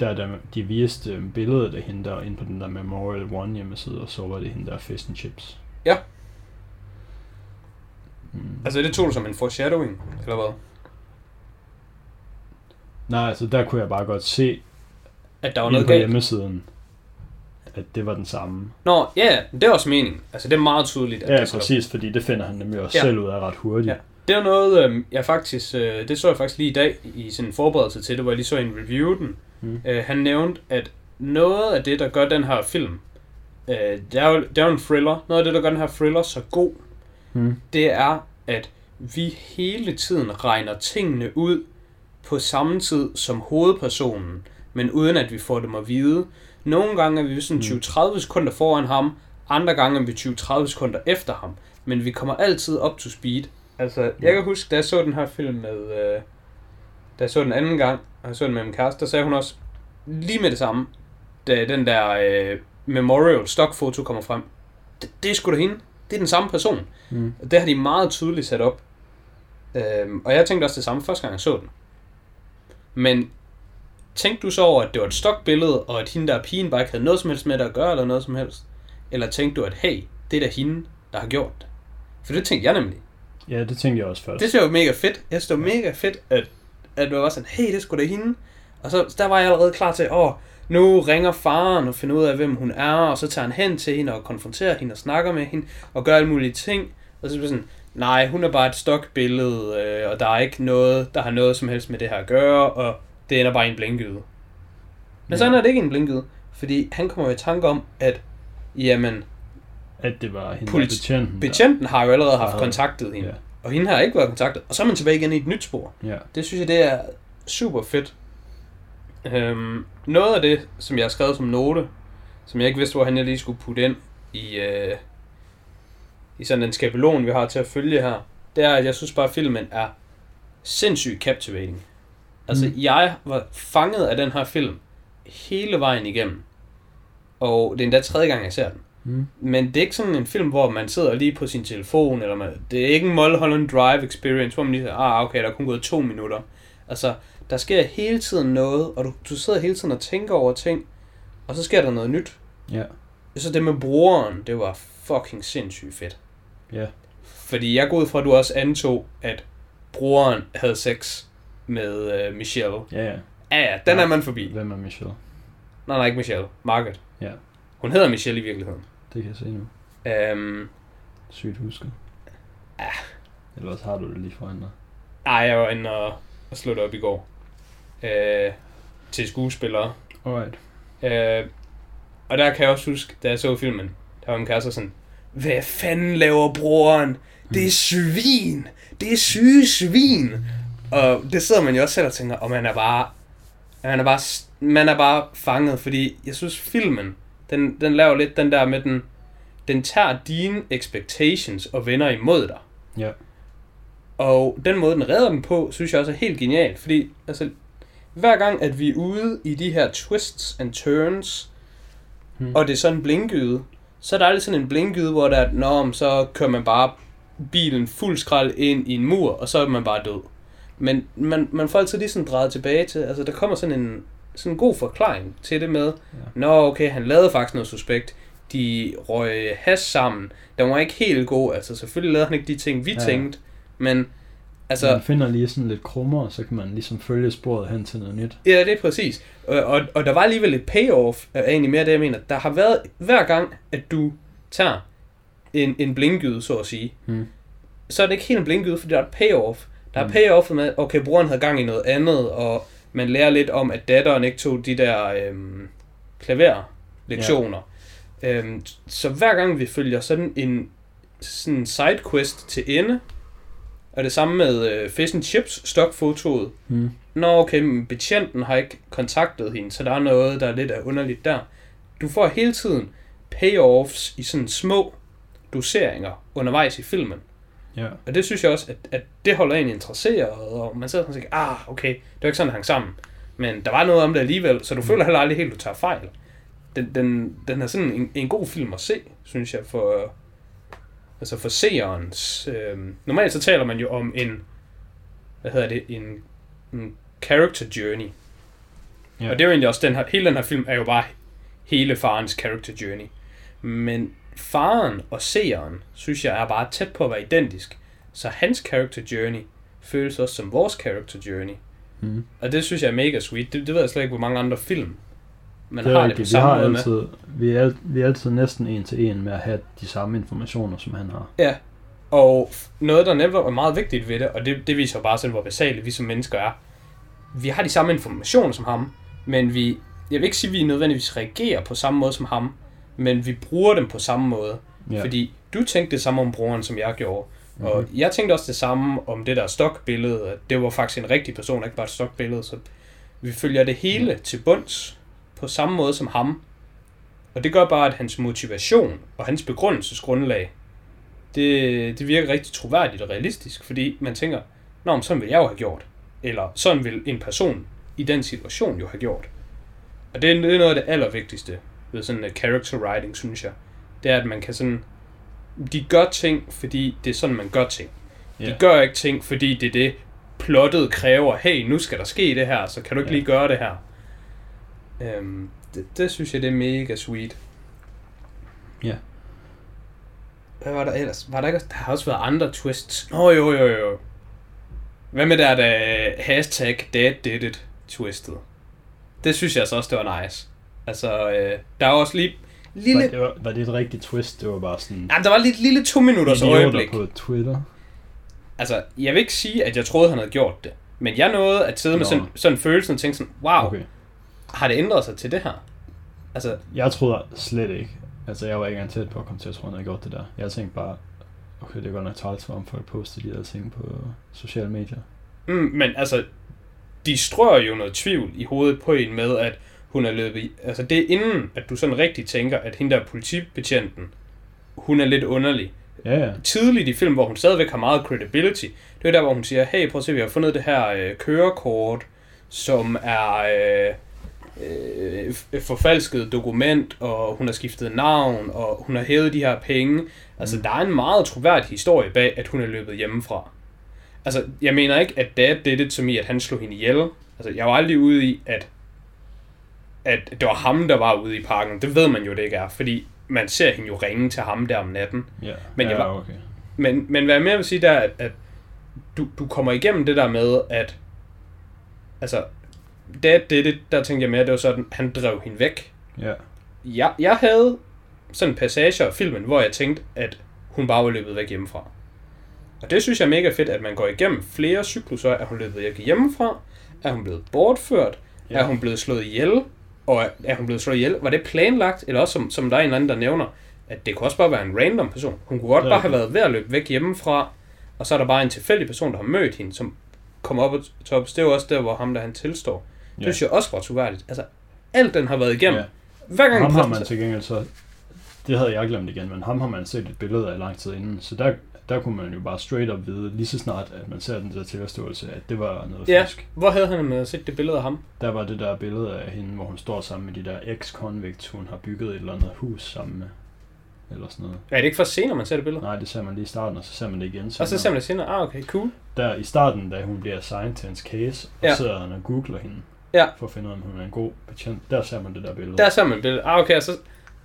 Speaker 1: der, der de viste øhm, billedet af hende der inde på den der Memorial One hjemmeside, og så var det hende der Fish and Chips.
Speaker 2: Ja.
Speaker 1: Mm.
Speaker 2: Altså, det tog du som en foreshadowing, eller hvad?
Speaker 1: Nej, altså der kunne jeg bare godt se
Speaker 2: At der var noget
Speaker 1: på
Speaker 2: galt.
Speaker 1: hjemmesiden, at det var den samme.
Speaker 2: Nå, ja, ja, det er også meningen. Altså, det er meget tydeligt, at
Speaker 1: Ja,
Speaker 2: det
Speaker 1: præcis, fordi det finder han nemlig også
Speaker 2: Ja.
Speaker 1: selv ud af ret hurtigt.
Speaker 2: Ja. Det er noget, øh, jeg faktisk, øh, det så jeg faktisk lige i dag i sådan en forberedelse til det, hvor jeg lige så en review den.
Speaker 1: Mm.
Speaker 2: Øh, han nævnte, at noget af det, der gør den her film, øh, det, er jo, det er jo en thriller, noget af det, der gør den her thriller så god,
Speaker 1: Mm.
Speaker 2: det er, at vi hele tiden regner tingene ud på samme tid som hovedpersonen, men uden at vi får dem at vide. Nogle gange er vi sådan
Speaker 1: Mm.
Speaker 2: 20-30 sekunder foran ham, andre gange er vi 20-30 sekunder efter ham, men vi kommer altid op to speed. Altså, jeg kan huske, da jeg så den her film med, øh, da jeg så den anden gang, og jeg så den med min kæreste, der sagde hun også lige med det samme, da den der øh, memorial stockfoto kommer frem. Det, det er sgu da hende. Det er den samme person.
Speaker 1: Mm.
Speaker 2: Det har de meget tydeligt sat op. Øhm, og jeg tænkte også det samme første gang jeg så den. Men tænkte du så over, at det var et stokbillede, og at hende der pigen bare ikke havde noget som helst med det at gøre, eller noget som helst? Eller tænkte du, at hey, det er da hende, der har gjort det? For det tænkte jeg nemlig.
Speaker 1: Ja, det tænkte jeg også først.
Speaker 2: Det synes jeg var mega fedt. Jeg synes, det var mega fedt, at, at det var sådan, hey, det sgu da hende. Og så der var jeg allerede klar til, åh, nu ringer faren og finder ud af, hvem hun er, og så tager han hen til hende og konfronterer hende og snakker med hende og gør alle mulige ting. Og så bliver sådan, nej, hun er bare et stokbillede, øh, og der er ikke noget, der har noget som helst med det her at gøre, og det ender bare i en blinkgyde. Men
Speaker 1: Ja.
Speaker 2: så ender det ikke en blinkgyde, fordi han kommer i tanke om, at jamen,
Speaker 1: At det var hende,
Speaker 2: Polit-
Speaker 1: der betjenten.
Speaker 2: betjenten har jo allerede haft kontaktet hende,
Speaker 1: Ja.
Speaker 2: og hende har ikke været kontaktet, og så er man tilbage igen i et nyt spor.
Speaker 1: Ja.
Speaker 2: Det synes jeg, det er super fedt. Øhm, noget af det, som jeg har skrevet som note, som jeg ikke vidste, hvor han jeg lige skulle putte ind i, øh, i sådan en skabelon, vi har til at følge her, det er, at jeg synes bare, at filmen er sindssygt captivating. Altså,
Speaker 1: mm.
Speaker 2: jeg var fanget af den her film hele vejen igennem. Og det er endda tredje gang, jeg ser den.
Speaker 1: Mm.
Speaker 2: Men det er ikke sådan en film, hvor man sidder lige på sin telefon, eller man, det er ikke en Mulholland Drive experience, hvor man lige siger, ah, okay, der er kun gået to minutter. Altså, der sker hele tiden noget, og du, du sidder hele tiden og tænker over ting, og så sker der noget nyt.
Speaker 1: Ja.
Speaker 2: Så det med broren, det var fucking sindssygt fedt.
Speaker 1: Ja.
Speaker 2: Fordi jeg går ud fra, at du også antog, at broren havde sex med øh, Michelle.
Speaker 1: Ja, ja.
Speaker 2: Ja, ja, den
Speaker 1: Ja.
Speaker 2: er man forbi.
Speaker 1: Hvem er Michelle?
Speaker 2: Nej, nej, ikke Michelle. Margaret.
Speaker 1: Ja.
Speaker 2: Hun hedder Michelle i virkeligheden.
Speaker 1: Det kan jeg se nu.
Speaker 2: Øhm,
Speaker 1: Sygt husket.
Speaker 2: Ja.
Speaker 1: Eller også har du det lige foran dig.
Speaker 2: Ej, jeg var inde og, og slå det op i går. Øh, til skuespillere.
Speaker 1: Alright.
Speaker 2: Øh, og der kan jeg også huske, da jeg så filmen, der var min kæreste sådan, hvad fanden laver broren? Det er svin! Det er syge svin! Og det sidder man jo også selv og tænker, og man er bare, man er bare, man er bare fanget, fordi jeg synes filmen, den, den laver lidt den der med den, den tager dine expectations og vender imod dig.
Speaker 1: Ja.
Speaker 2: Og den måde, den redder dem på, synes jeg også er helt genial. Fordi altså, hver gang, at vi er ude i de her twists and turns,
Speaker 1: Hmm.
Speaker 2: og det er sådan en blinkgyde, så er der aldrig sådan en blinkgyde, hvor der er, Nå, så kører man bare bilen fuld skrald ind i en mur, og så er man bare død. Men man, man får altid lige sådan drejet tilbage til, altså der kommer sådan en sådan en god forklaring til det med,
Speaker 1: Ja.
Speaker 2: Nå, okay, han lavede faktisk noget suspekt. De røg has sammen. Den var ikke helt god. Altså, selvfølgelig lavede han ikke de ting, vi
Speaker 1: ja.
Speaker 2: tænkte. Men,
Speaker 1: Altså, man finder lige sådan lidt krummer, så kan man ligesom følge sporet hen til noget nyt.
Speaker 2: ja, det er præcis. Og, og, og der var alligevel et payoff, er egentlig mere det, jeg mener. Der har været, hver gang, at du tager en, en blinkgyde, så at sige,
Speaker 1: Hmm.
Speaker 2: så er det ikke helt en blinkgyde, fordi der er et payoff. Der er
Speaker 1: Mm.
Speaker 2: payoff med, okay, broren havde gang i noget andet, og man lærer lidt om, at datteren ikke tog de der øhm, klaverlektioner. Ja. Øhm, så hver gang vi følger sådan en sådan sidequest til ende, og det samme med øh, Fish and Chips stokfotoet.
Speaker 1: Hmm.
Speaker 2: Nå, okay, men betjenten har ikke kontaktet hende, så der er noget, der er lidt af underligt der. Du får hele tiden payoffs i sådan små doseringer undervejs i filmen.
Speaker 1: Ja.
Speaker 2: Og det synes jeg også, at, at det holder en interesseret, og man sidder sådan og tænker, ah, okay, det var ikke sådan, det hang sammen. Men der var noget om det alligevel, så du føler heller aldrig helt, du tager fejl. Den, den, den er sådan en, en god film at se, synes jeg, for, altså for seerens. Øh, normalt så taler man jo om en, hvad hedder det, en, en character journey.
Speaker 1: Ja.
Speaker 2: Og det er jo egentlig også, den her, hele den her film er jo bare hele farens character journey. Men faren og seeren, synes jeg, er bare tæt på at være identisk. Så hans character journey føles også som vores character journey.
Speaker 1: Hmm.
Speaker 2: Og det synes jeg er mega sweet. Det, det ved jeg slet ikke, hvor mange andre film man
Speaker 1: det er
Speaker 2: har det på
Speaker 1: rigtigt. Vi
Speaker 2: samme
Speaker 1: har
Speaker 2: måde med.
Speaker 1: altid, vi er, vi er altid næsten en til en med at have de samme informationer, som han har.
Speaker 2: Ja, og noget, der netop er meget vigtigt ved det, og det, det viser jo bare sådan, hvor basale vi som mennesker er. Vi har de samme informationer som ham, men vi, jeg vil ikke sige, at vi nødvendigvis reagerer på samme måde som ham, men vi bruger dem på samme måde.
Speaker 1: Ja.
Speaker 2: Fordi du tænkte det samme om broren, som jeg gjorde. Mm-hmm. Og
Speaker 1: Mhm.
Speaker 2: jeg tænkte også det samme om det der stokbillede, at det var faktisk en rigtig person, ikke bare et stokbillede. Så vi følger det hele
Speaker 1: Mhm.
Speaker 2: til bunds på samme måde som ham. Og det gør bare, at hans motivation og hans begrundelsesgrundlag, det, det virker rigtig troværdigt og realistisk, fordi man tænker, Nå, men sådan vil jeg jo have gjort. Eller sådan vil en person i den situation jo have gjort. Og det er, noget af det allervigtigste ved sådan en character writing, synes jeg. Det er, at man kan sådan... De gør ting, fordi det er sådan, man gør ting. De
Speaker 1: Ja.
Speaker 2: gør ikke ting, fordi det er det, plottet kræver. Hey, nu skal der ske det her, så kan du ikke
Speaker 1: Ja.
Speaker 2: lige gøre det her. Øhm, det, det synes jeg, det er mega sweet.
Speaker 1: Ja.
Speaker 2: Hvad var der ellers? Var der ikke... Der har også været andre twists. Nå, jo, jo, jo. Hvad med der, der hashtag dad did it twistet? Det synes jeg så også, det var nice. Altså, øh, der er også lige... Lille...
Speaker 1: Var, det var, var det et rigtigt twist? Det var bare sådan...
Speaker 2: Ja, der var lige et lille to minutters
Speaker 1: idioter
Speaker 2: øjeblik.
Speaker 1: på Twitter.
Speaker 2: Altså, jeg vil ikke sige, at jeg troede, han havde gjort det. Men jeg nåede at sidde med
Speaker 1: Nå.
Speaker 2: sådan, sådan en følelse og tænke sådan, wow, okay. Har det ændret sig til det her? Altså,
Speaker 1: Jeg troede slet ikke. Altså, jeg var ikke engang tæt på at komme til at tro, at han havde gjort det der. Jeg tænkte bare, okay, det er godt nok træls for, om folk poster de der ting på sociale medier.
Speaker 2: mm, men altså, de strør jo noget tvivl i hovedet på en med, at hun er løbet i. Altså, det er inden, at du sådan rigtig tænker, at hende der politibetjenten, hun er lidt underlig.
Speaker 1: Ja, ja.
Speaker 2: tidligt i filmen, hvor hun stadigvæk har meget credibility, det er der, hvor hun siger, hey, prøv at se, vi har fundet det her øh, kørekort, som er øh, øh, et forfalsket dokument, og hun har skiftet navn, og hun har hævet de her penge. Altså,
Speaker 1: Mm.
Speaker 2: der er en meget troværdig historie bag, at hun er løbet hjemmefra. Altså, jeg mener ikke, at dad did det som i, at han slog hende ihjel. Altså, jeg var aldrig ude i, at, at det var ham, der var ude i parken. Det ved man jo, det ikke er, fordi man ser hende jo ringe til ham der om natten.
Speaker 1: ja.
Speaker 2: Men
Speaker 1: ja,
Speaker 2: jeg var-
Speaker 1: okay.
Speaker 2: Men, men hvad jeg mere vil sige, der er, at, at du, du kommer igennem det der med, at altså, det, det, det, der tænkte jeg mere, det var sådan, han drev hende væk.
Speaker 1: Ja.
Speaker 2: Jeg, jeg havde sådan en passage af filmen, hvor jeg tænkte, at hun bare var løbet væk hjemmefra. Og det synes jeg er mega fedt, at man går igennem flere cykluser. Er hun løbet væk hjemmefra? Er hun blevet bortført? Ja.
Speaker 1: Ja.
Speaker 2: Er hun blevet slået ihjel? Og er- hun blevet slået ihjel? Var det planlagt? Eller også, som, som der er en eller anden, der nævner, at det kunne også bare være en random person. Hun kunne godt
Speaker 1: er
Speaker 2: bare have været ved at løbe væk hjemmefra, og så er der bare en tilfældig person, der har mødt hende, som kommer op og tops. Det er jo også der, hvor ham, der han tilstår. Det synes jeg også var troværdigt. Altså, alt den har været igennem.
Speaker 1: Ja.
Speaker 2: Hver gang
Speaker 1: Ham har man til gengæld så... Det havde jeg glemt igen, men ham har man set et billede af lang tid inden. Så der, der kunne man jo bare straight up vide, lige så snart, at man ser den der tilståelse, at det var noget
Speaker 2: Ja,
Speaker 1: fisk.
Speaker 2: hvor havde han med set det billede af ham?
Speaker 1: Der var det der billede af hende, hvor hun står sammen med de der ex-convicts, hun har bygget et eller andet hus sammen med. Eller sådan noget.
Speaker 2: Er det ikke for senere, man ser det billede?
Speaker 1: Nej, det ser man lige i starten, og så ser man det igen.
Speaker 2: Og så
Speaker 1: senere.
Speaker 2: ser man det senere. Ah, okay, cool.
Speaker 1: Der i starten, da hun bliver assigned til hans case, og
Speaker 2: Ja.
Speaker 1: sidder han og googler hende.
Speaker 2: Ja.
Speaker 1: For at finde ud af, om hun er en god patient. Der ser man det der billede.
Speaker 2: Der ser man billedet. Ah, okay, så...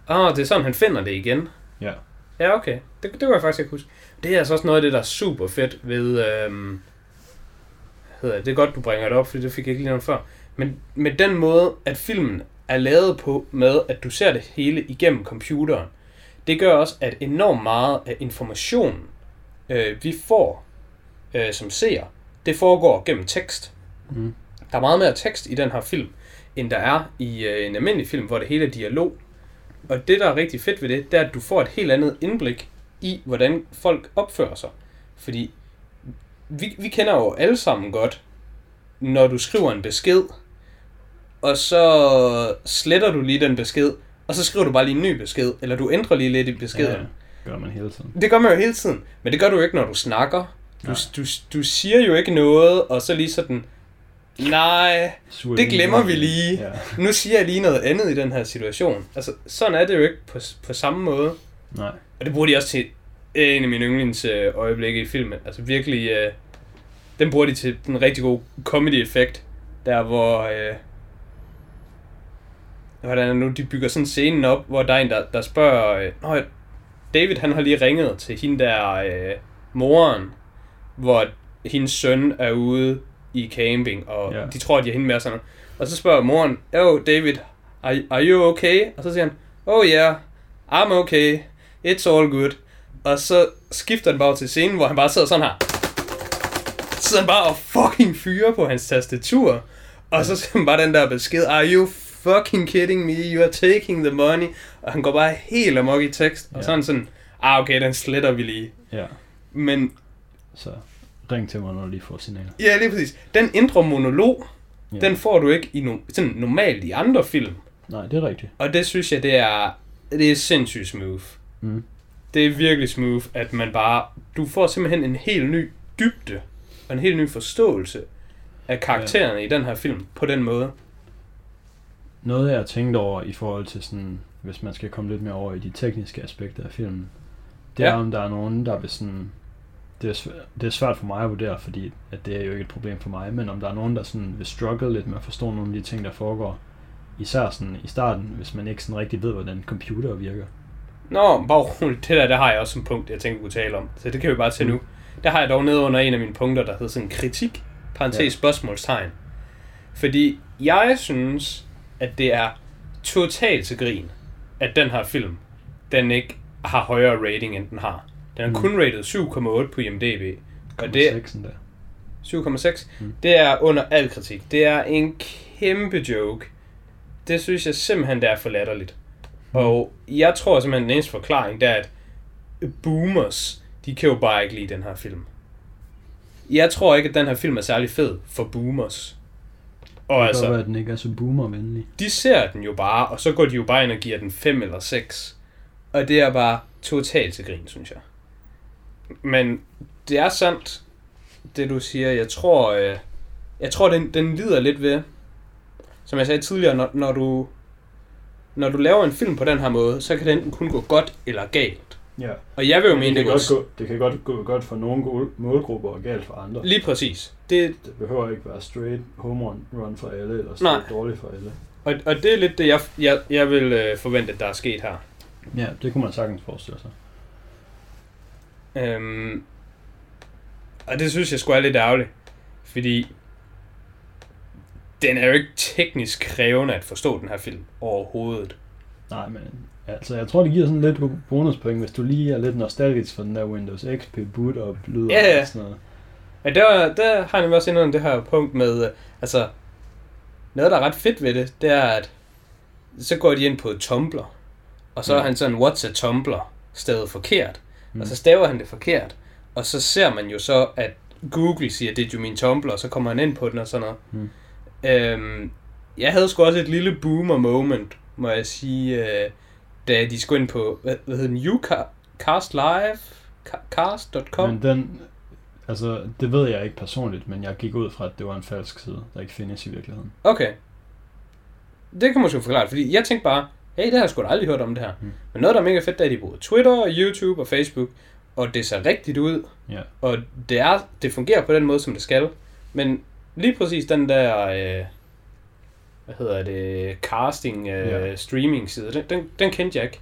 Speaker 2: Ah, det er sådan, han finder det igen.
Speaker 1: Ja.
Speaker 2: Ja, okay. Det, det kunne jeg faktisk ikke huske. Det er altså også noget af det, der er super fedt ved... Øhm, hedder det. det er godt, du bringer det op, for det fik jeg ikke lige noget før. Men med den måde, at filmen er lavet på med, at du ser det hele igennem computeren, det gør også, at enormt meget af informationen, øh, vi får øh, som ser, det foregår gennem tekst.
Speaker 1: Mm.
Speaker 2: Der er meget mere tekst i den her film, end der er i øh, en almindelig film, hvor det hele er dialog. Og det, der er rigtig fedt ved det, det er, at du får et helt andet indblik i, hvordan folk opfører sig. Fordi vi, vi kender jo alle sammen godt, når du skriver en besked, og så sletter du lige den besked, og så skriver du bare lige en ny besked, eller du ændrer lige lidt i beskeden.
Speaker 1: Ja, ja. gør man hele tiden.
Speaker 2: Det gør man jo hele tiden, men det gør du jo ikke, når du snakker. Du,
Speaker 1: Nej.
Speaker 2: du, du siger jo ikke noget, og så lige sådan, nej, det glemmer vi lige.
Speaker 1: Ja.
Speaker 2: nu siger jeg lige noget andet i den her situation. Altså, sådan er det jo ikke på, på samme måde.
Speaker 1: Nej.
Speaker 2: Og det bruger de også til en af mine yndlings øh, øjeblikke i filmen. Altså virkelig, øh, den bruger de til den rigtig gode comedy-effekt. Der hvor, øh, hvordan er nu, de bygger sådan scenen op, hvor der er en, der, der spørger, øh, David han har lige ringet til hende der øh, moren, hvor hendes søn er ude i camping, og
Speaker 1: Ja.
Speaker 2: de tror, at de er hende med og sådan noget. Og så spørger moren, Oh, David, are, are you okay? Og så siger han, Oh yeah, I'm okay. It's all good. Og så skifter den bare til scenen, hvor han bare sidder sådan her. Så sidder han bare og fucking fyrer på hans tastatur. Og så ser man bare den der besked, Are you fucking kidding me? You are taking the money. Og han går bare helt amok i tekst. Og
Speaker 1: Ja.
Speaker 2: så er han sådan, ah okay, den sletter vi lige.
Speaker 1: Ja.
Speaker 2: Men
Speaker 1: Så ring til mig, når du lige får signaler.
Speaker 2: ja, lige præcis. Den indre monolog,
Speaker 1: Ja.
Speaker 2: den får du ikke i no- sådan normalt i andre film.
Speaker 1: Nej, det er rigtigt.
Speaker 2: Og det synes jeg, det er, det er sindssygt smooth.
Speaker 1: Mm.
Speaker 2: Det er virkelig smooth, at man bare... Du får simpelthen en helt ny dybde og en helt ny forståelse af karaktererne ja. i den her film på den måde.
Speaker 1: Noget jeg har tænkt over i forhold til sådan, hvis man skal komme lidt mere over i de tekniske aspekter af filmen, det
Speaker 2: Ja.
Speaker 1: er om der er nogen, der vil sådan, det er, svært, det er svært for mig at vurdere, fordi at det er jo ikke et problem for mig, men om der er nogen, der sådan vil struggle lidt med at forstå nogle af de ting, der foregår, især sådan i starten, hvis man ikke sådan rigtig ved, hvordan computer virker.
Speaker 2: Nå, bare roligt. Det der, der har jeg også som punkt, jeg tænkte, vi kunne tale om. Så det kan vi bare tage nu. Der har jeg dog nede under en af mine punkter, der hedder sådan kritik, parentes
Speaker 1: Ja.
Speaker 2: spørgsmålstegn. Fordi jeg synes, at det er totalt til grin, at den her film, den ikke har højere rating, end den har. Den er
Speaker 1: Mm.
Speaker 2: kun rated 7,8 på IMDb. Og det,
Speaker 1: der.
Speaker 2: 7,6.
Speaker 1: Mm.
Speaker 2: Det er under al kritik. Det er en kæmpe joke. Det synes jeg simpelthen, det er for latterligt.
Speaker 1: Mm.
Speaker 2: Og jeg tror simpelthen, den eneste forklaring, det er, at boomers, de kan jo bare ikke lide den her film. Jeg tror ikke, at den her film er særlig fed for boomers. Og
Speaker 1: Det
Speaker 2: altså,
Speaker 1: være, at den ikke er så boomervenlig.
Speaker 2: de ser den jo bare, og så går de jo bare ind og giver den 5 eller 6. Og det er bare totalt til grin, synes jeg. Men det er sandt, det du siger. Jeg tror, øh, jeg tror den, den lider lidt ved, som jeg sagde tidligere, når, når, du, når du laver en film på den her måde, så kan den enten kun gå godt eller galt.
Speaker 1: Ja.
Speaker 2: Og jeg vil jo
Speaker 1: Men
Speaker 2: mene,
Speaker 1: det,
Speaker 2: det
Speaker 1: kan godt gå, det kan godt gå godt for nogle gode målgrupper og galt for andre.
Speaker 2: lige præcis. Det,
Speaker 1: Det behøver ikke være straight home run, run for alle, eller
Speaker 2: Nej.
Speaker 1: straight dårligt for alle.
Speaker 2: og, og det er lidt det, jeg, jeg, jeg vil øh, forvente, at der er sket her.
Speaker 1: Ja, det kunne man sagtens forestille sig.
Speaker 2: Øhm, og det synes jeg sgu er lidt ærgerligt. Fordi den er jo ikke teknisk krævende at forstå den her film overhovedet.
Speaker 1: Nej, men altså, jeg tror, det giver sådan lidt bonuspoint, hvis du lige er lidt nostalgisk for den der Windows XP boot og lyd
Speaker 2: Ja, ja.
Speaker 1: og sådan noget.
Speaker 2: Men der, der har jeg også indrømt det her punkt med, øh, altså, noget der er ret fedt ved det, det er, at så går de ind på Tumblr, og så er
Speaker 1: Mm.
Speaker 2: han sådan, what's a Tumblr, stadig forkert.
Speaker 1: Mm.
Speaker 2: Og så staver han det forkert. Og så ser man jo så, at Google siger, did you mean Tumblr, og så kommer han ind på den og sådan noget.
Speaker 1: Mm.
Speaker 2: Øhm, jeg havde sgu også et lille boomer moment, må jeg sige, øh, da de skulle ind på, hvad, hvad hedder den, Ucast Live? Ca- Cast.com?
Speaker 1: Men den, altså, det ved jeg ikke personligt, men jeg gik ud fra, at det var en falsk side, der ikke findes i virkeligheden.
Speaker 2: Okay. Det kan man måske forklare, fordi jeg tænkte bare, hey, det har jeg sgu da aldrig hørt om det her.
Speaker 1: Mm.
Speaker 2: Men noget, der er mega fedt, det er, at de bruger Twitter, YouTube og Facebook, og det ser rigtigt ud,
Speaker 1: Ja.
Speaker 2: og det, er, det fungerer på den måde, som det skal. Men lige præcis den der, øh, hvad hedder det, casting, øh,
Speaker 1: Ja.
Speaker 2: streaming side. Den, den, den kendte jeg ikke.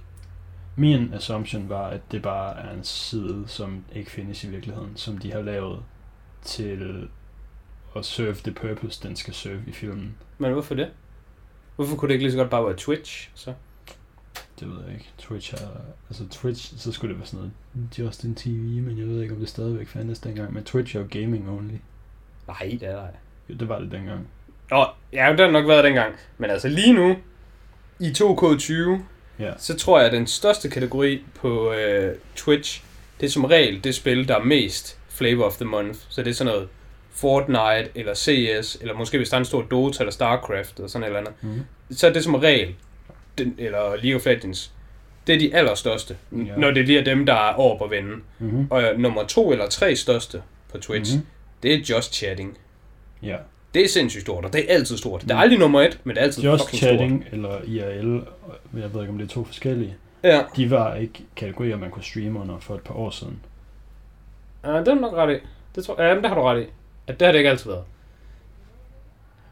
Speaker 1: Min assumption var, at det bare er en side, som ikke findes i virkeligheden, som de har lavet til at serve the purpose, den skal serve i filmen.
Speaker 2: Men hvorfor det? Hvorfor kunne det ikke lige så godt bare være Twitch? Så?
Speaker 1: Det ved jeg ikke. Twitch er... Altså Twitch, så skulle det være sådan noget Justin TV, men jeg ved ikke, om det stadigvæk fandtes dengang. Men Twitch er jo gaming only.
Speaker 2: Nej, det er der
Speaker 1: Jo, det var det dengang.
Speaker 2: Nå, ja, det har nok været dengang. Men altså lige nu, i 2K20,
Speaker 1: Ja.
Speaker 2: så tror jeg, at den største kategori på øh, Twitch, det er som regel det spil, der er mest flavor of the month. Så det er sådan noget Fortnite, eller CS, eller måske hvis der er en stor Dota eller Starcraft, eller sådan et eller andet.
Speaker 1: Mm-hmm.
Speaker 2: Så er det som regel, den, eller League of Legends, det er de allerstørste,
Speaker 1: ja.
Speaker 2: når det bliver dem, der er over på vinden.
Speaker 1: Mm-hmm.
Speaker 2: Og øh, nummer to eller tre største på Twitch,
Speaker 1: Mhm.
Speaker 2: det er Just Chatting.
Speaker 1: Ja.
Speaker 2: Det er sindssygt stort, og det er altid stort. Det er
Speaker 1: Mm.
Speaker 2: aldrig nummer et, men det er altid
Speaker 1: Just
Speaker 2: fucking
Speaker 1: Chatting eller IRL, jeg ved ikke, om det er to forskellige,
Speaker 2: stort. Ja.
Speaker 1: de var ikke kategorier, man kunne streame under for et par år siden.
Speaker 2: Ja, det er nok ret i. Det tror, ja, men det har du ret i. At det har det ikke altid været.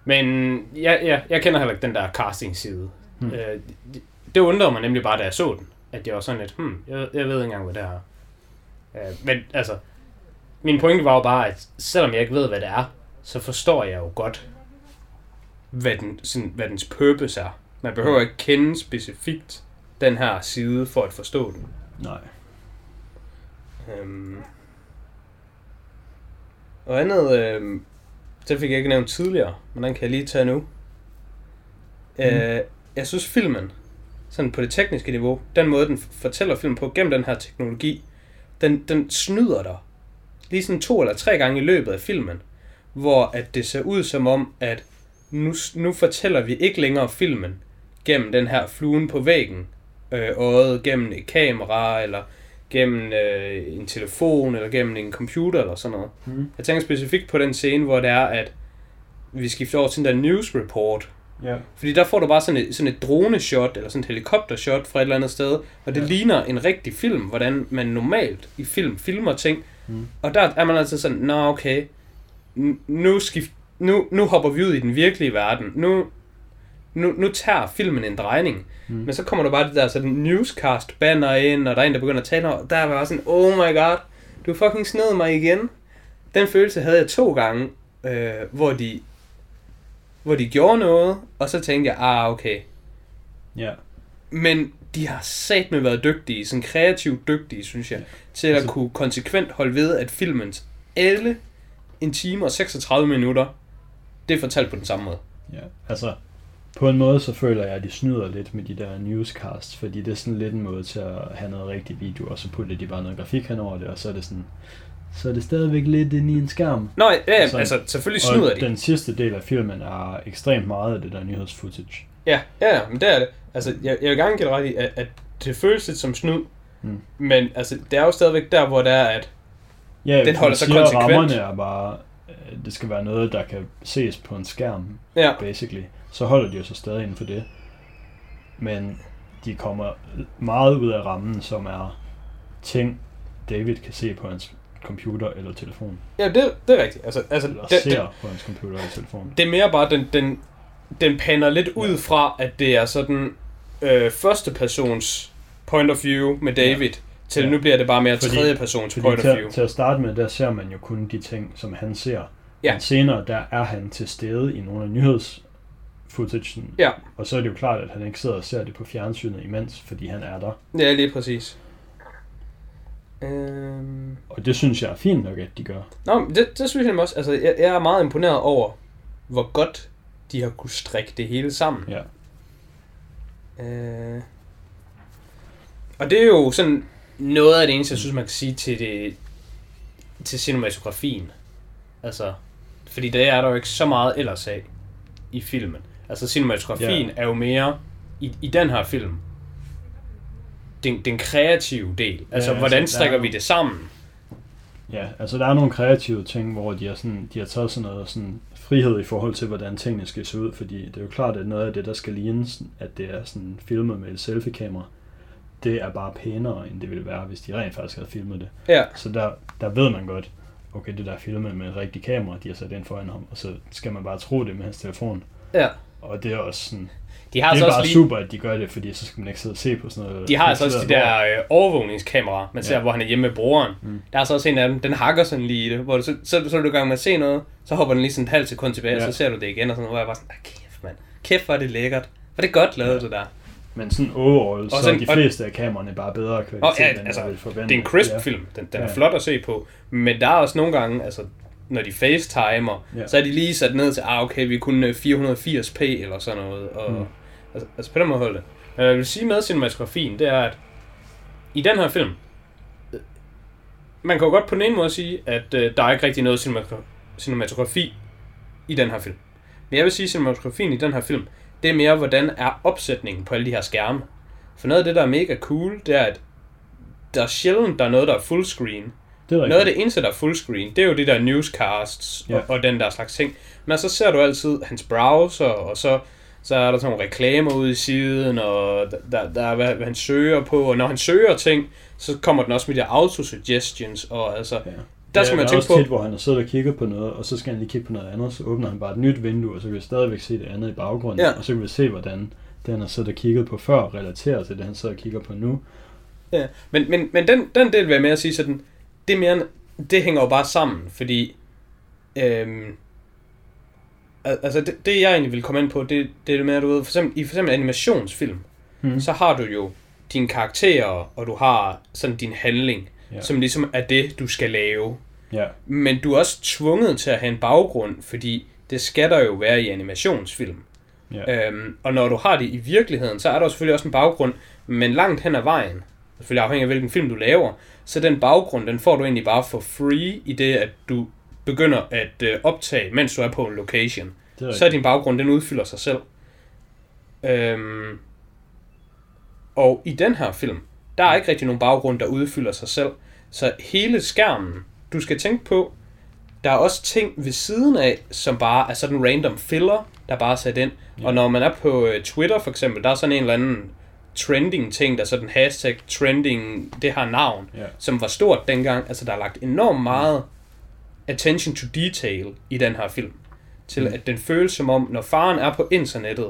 Speaker 2: Men ja, ja, jeg kender heller ikke den der casting-side.
Speaker 1: Hmm.
Speaker 2: Øh, det, det undrede mig nemlig bare, da jeg så den. At jeg var sådan lidt, hmm, jeg, jeg ved ikke engang, hvad det er. Øh, men altså, min pointe var jo bare, at selvom jeg ikke ved, hvad det er, så forstår jeg jo godt, hvad, den, sådan, hvad dens purpose er. Man behøver ikke kende specifikt den her side for at forstå den.
Speaker 1: Nej.
Speaker 2: Øhm. Og andet, øhm, det fik jeg ikke nævnt tidligere, men den kan jeg lige tage nu. Mm. Øh, jeg synes filmen, sådan på det tekniske niveau, den måde den fortæller filmen på gennem den her teknologi, den, den snyder dig lige sådan to eller tre gange i løbet af filmen, hvor at det ser ud som om, at nu, nu fortæller vi ikke længere filmen gennem den her fluen på væggen, øh, øjet gennem et kamera, eller gennem øh, en telefon, eller gennem en computer, eller sådan noget.
Speaker 1: Mm.
Speaker 2: Jeg tænker specifikt på den scene, hvor det er, at vi skifter over til den der news report.
Speaker 1: Ja.
Speaker 2: Fordi der får du bare sådan et, sådan et drone-shot, eller sådan et helikopter-shot fra et eller andet sted, og det
Speaker 1: ja.
Speaker 2: ligner en rigtig film, hvordan man normalt i film filmer ting.
Speaker 1: Mm.
Speaker 2: Og der er man altså sådan, nå okay, nu, skift, nu, nu hopper vi ud i den virkelige verden. Nu, nu, nu tager filmen en drejning.
Speaker 1: Mm.
Speaker 2: Men så kommer der bare det der sådan newscast banner ind, og der er en, der begynder at tale, og der var bare sådan, oh my god, du fucking sned mig igen. Den følelse havde jeg to gange, øh, hvor de hvor de gjorde noget, og så tænkte jeg, ah okay.
Speaker 1: Ja.
Speaker 2: Men de har sat med været dygtige, sådan kreativt dygtige, synes jeg,
Speaker 1: Ja.
Speaker 2: til at
Speaker 1: Altså-
Speaker 2: kunne konsekvent holde ved, at filmens alle en time og 36 minutter, det er fortalt på den samme måde.
Speaker 1: Ja, altså på en måde så føler jeg, at de snyder lidt med de der newscasts, fordi det er sådan lidt en måde til at have noget rigtig video, og så putter de bare noget grafik henover det, og så er det sådan, så er det stadigvæk lidt inde i en skærm.
Speaker 2: Nå, ja, ja
Speaker 1: Sådan.
Speaker 2: altså selvfølgelig snyder
Speaker 1: Og
Speaker 2: de.
Speaker 1: den sidste del af filmen er ekstremt meget af det der nyhedsfootage.
Speaker 2: Ja, ja, men det er det. Altså, jeg, jeg vil gerne give dig ret i, at, at det føles lidt som snyd,
Speaker 1: Mm.
Speaker 2: men altså, det er jo stadigvæk der, hvor det er, at
Speaker 1: Ja,
Speaker 2: Den holder sig konsekvent.
Speaker 1: rammerne er bare, øh, det skal være noget, der kan ses på en skærm,
Speaker 2: ja,
Speaker 1: basically. Så holder de jo så stadig inden for det. Men de kommer meget ud af rammen, som er ting, David kan se på hans computer eller telefon.
Speaker 2: ja det, det er rigtigt. Altså, altså
Speaker 1: Eller
Speaker 2: det,
Speaker 1: ser
Speaker 2: det,
Speaker 1: på hans computer eller telefon.
Speaker 2: det er mere bare, den, den, den pander lidt ud fra, at det er sådan øh, første persons point of view med David, til
Speaker 1: Ja.
Speaker 2: nu bliver det bare mere
Speaker 1: Fordi-
Speaker 2: tredje persons
Speaker 1: Fordi
Speaker 2: point
Speaker 1: til,
Speaker 2: of view.
Speaker 1: til at starte med, der ser man jo kun de ting, som han ser.
Speaker 2: Ja.
Speaker 1: Men senere, der er han til stede i nogle af nyheds footagen.
Speaker 2: Ja.
Speaker 1: Og så er det jo klart, at han ikke sidder og ser det på fjernsynet imens, fordi han er der.
Speaker 2: Ja, lige præcis. Øhm...
Speaker 1: Og det synes jeg er fint nok, at de gør.
Speaker 2: Nå, men det, det synes jeg også. Altså, jeg, jeg er meget imponeret over, hvor godt de har kunne strikke det hele sammen.
Speaker 1: Ja.
Speaker 2: Øh... Og det er jo sådan noget af det eneste, jeg synes, man kan sige til det til cinematografien. Altså, fordi der er der jo ikke så meget ellers af i filmen. Altså, cinematografien
Speaker 1: Ja.
Speaker 2: er jo mere i, i den her film den, den kreative del. Altså,
Speaker 1: altså,
Speaker 2: hvordan
Speaker 1: der
Speaker 2: strikker
Speaker 1: er
Speaker 2: vi det sammen?
Speaker 1: Ja, altså der er nogle kreative ting, hvor de har, sådan, de har taget sådan noget sådan frihed i forhold til, hvordan tingene skal se ud, fordi det er jo klart, at noget af det, der skal ligne, at det er sådan filmet med et selfie-kamera, det er bare pænere, end det ville være, hvis de rent faktisk havde filmet det.
Speaker 2: Ja,
Speaker 1: Så der, der ved man godt, okay, det der er filmet med et rigtigt kamera, de har sat ind foran ham, og så skal man bare tro det med hans telefon.
Speaker 2: ja.
Speaker 1: Og det er også sådan,
Speaker 2: De har
Speaker 1: det
Speaker 2: altså
Speaker 1: er
Speaker 2: også
Speaker 1: bare
Speaker 2: lige,
Speaker 1: super, at de gør det, fordi så skal man ikke sidde og se på sådan noget.
Speaker 2: de har altså også de der øh, overvågningskameraer, man ser,
Speaker 1: Ja.
Speaker 2: hvor han er hjemme med broren.
Speaker 1: Mm.
Speaker 2: Der er altså også en af dem, den hakker sådan lige i det, hvor du, så, så, så er du i gang med at se noget, så hopper den lige sådan et halvt sekund tilbage,
Speaker 1: Ja.
Speaker 2: og så ser du det igen, og sådan, hvor jeg bare sådan, kæft mand, kæft hvor er det lækkert. Hvor er det godt lavet,
Speaker 1: Ja.
Speaker 2: det der.
Speaker 1: Men sådan overall, så
Speaker 2: sådan-
Speaker 1: er de fleste af kameraerne bare bedre kvalitet,
Speaker 2: Og ja,
Speaker 1: end
Speaker 2: altså,
Speaker 1: jeg ville forvente.
Speaker 2: Det er en crisp
Speaker 1: Ja.
Speaker 2: film, den, den er
Speaker 1: Ja.
Speaker 2: flot at se på, men der er også nogle gange, altså, når de facetimer,
Speaker 1: Ja.
Speaker 2: så er de lige sat ned til, ah okay, vi er kun øh, 480p eller sådan noget, og
Speaker 1: Mm.
Speaker 2: altså, altså på den måde det. Men jeg vil sige med cinematografien, det er, at i den her film, øh, man kan jo godt på den ene måde sige, at øh, der er ikke rigtig noget cinematogra- cinematografi i den her film. Men jeg vil sige, at cinematografien i den her film, det er mere, hvordan er opsætningen på alle de her skærme. For noget af det, der er mega cool, det er, at der er sjældent, der er noget, der er fullscreen.
Speaker 1: Det
Speaker 2: Noget af det eneste, der er fullscreen, det er jo de der newscasts
Speaker 1: Ja.
Speaker 2: og, og den der slags ting. Men så ser du altid hans browser, og så, så er der sådan nogle reklamer ude i siden, og der, der, er, hvad, hvad han søger på, og når han søger ting, så kommer den også med de der autosuggestions, og altså,
Speaker 1: Ja.
Speaker 2: der skal
Speaker 1: ja,
Speaker 2: man tænke
Speaker 1: også
Speaker 2: på,
Speaker 1: tit, hvor han har siddet og kigget på noget, og så skal han lige kigge på noget andet, så åbner han bare et nyt vindue, og så kan vi stadigvæk se det andet i baggrunden,
Speaker 2: Ja.
Speaker 1: og så kan vi se, hvordan det, han har siddet og kigget på før, relaterer til det, han sidder og kigger på nu.
Speaker 2: Ja, men, men, men den, den del vil jeg med at sige sådan, det, er mere, det hænger jo bare sammen, fordi øhm, al- altså det, det, jeg egentlig vil komme ind på, det, det er det med, at du ved, for eksempel, i for eksempel animationsfilm,
Speaker 1: Hmm.
Speaker 2: så har du jo dine karakterer, og du har sådan din handling,
Speaker 1: ja.
Speaker 2: som ligesom er det, du skal lave.
Speaker 1: Ja,
Speaker 2: Men du er også tvunget til at have en baggrund, fordi det skal der jo være i animationsfilm.
Speaker 1: ja.
Speaker 2: Øhm, og når du har det i virkeligheden, så er der selvfølgelig også en baggrund, men langt hen ad vejen, selvfølgelig afhængig af hvilken film du laver, så den baggrund, den får du egentlig bare for free i det, at du begynder at øh, optage, mens du er på en location.
Speaker 1: det er
Speaker 2: Så er din baggrund, den udfylder sig selv. Øhm, og i den her film, der er ikke rigtig nogen baggrund, der udfylder sig selv. Så hele skærmen, du skal tænke på, der er også ting ved siden af, som bare er sådan random filler, der bare er sat ind.
Speaker 1: Ja.
Speaker 2: Og når man er på øh, Twitter for eksempel, der er sådan en eller anden trending ting, der er sådan hashtag trending, det har navn,
Speaker 1: Ja.
Speaker 2: som var stort dengang. Altså der er lagt enormt meget attention to detail i den her film. Til
Speaker 1: Mm.
Speaker 2: at den føles som om, når faren er på internettet,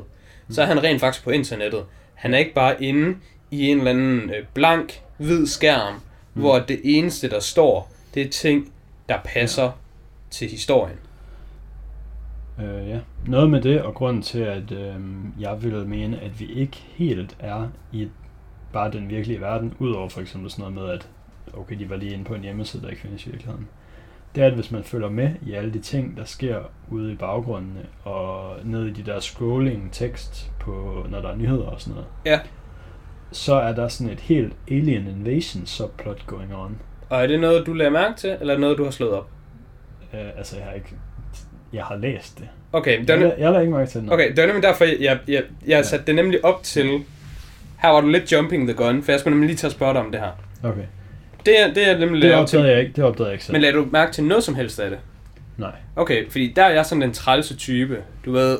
Speaker 2: så er han rent faktisk på internettet. Han er ikke bare inde i en eller anden øh, blank, hvid skærm, mm. hvor det eneste, der står, det er ting, der passer ja. til historien.
Speaker 1: Øh, ja. Noget med det, og grunden til, at øh, jeg vil mene, at vi ikke helt er i bare den virkelige verden, udover for eksempel sådan noget med, at okay, de var lige inde på en hjemmeside, der ikke findes i virkeligheden. Det er, at hvis man følger med i alle de ting, der sker ude i baggrundene, og ned i de der scrolling tekst, på, når der er nyheder og sådan noget,
Speaker 2: Ja.
Speaker 1: så er der sådan et helt alien invasion subplot going on.
Speaker 2: Og er det noget, du lader mærke til, eller er noget, du har slået op?
Speaker 1: Uh, altså, jeg har ikke... Jeg har læst det.
Speaker 2: Okay, det er,
Speaker 1: Jeg, jeg lader ikke mærke til det.
Speaker 2: okay, det er nemlig derfor, jeg, jeg, jeg, jeg satte det nemlig op til... Her var du lidt jumping the gun, for jeg skulle nemlig lige tage at spørge dig om det her.
Speaker 1: Okay.
Speaker 2: Det er, det er nemlig
Speaker 1: Det opdagede jeg ikke, det opdagede jeg ikke selv.
Speaker 2: Men lader du mærke til noget som helst af det?
Speaker 1: Nej.
Speaker 2: Okay, fordi der er jeg sådan den trælse type. Du ved,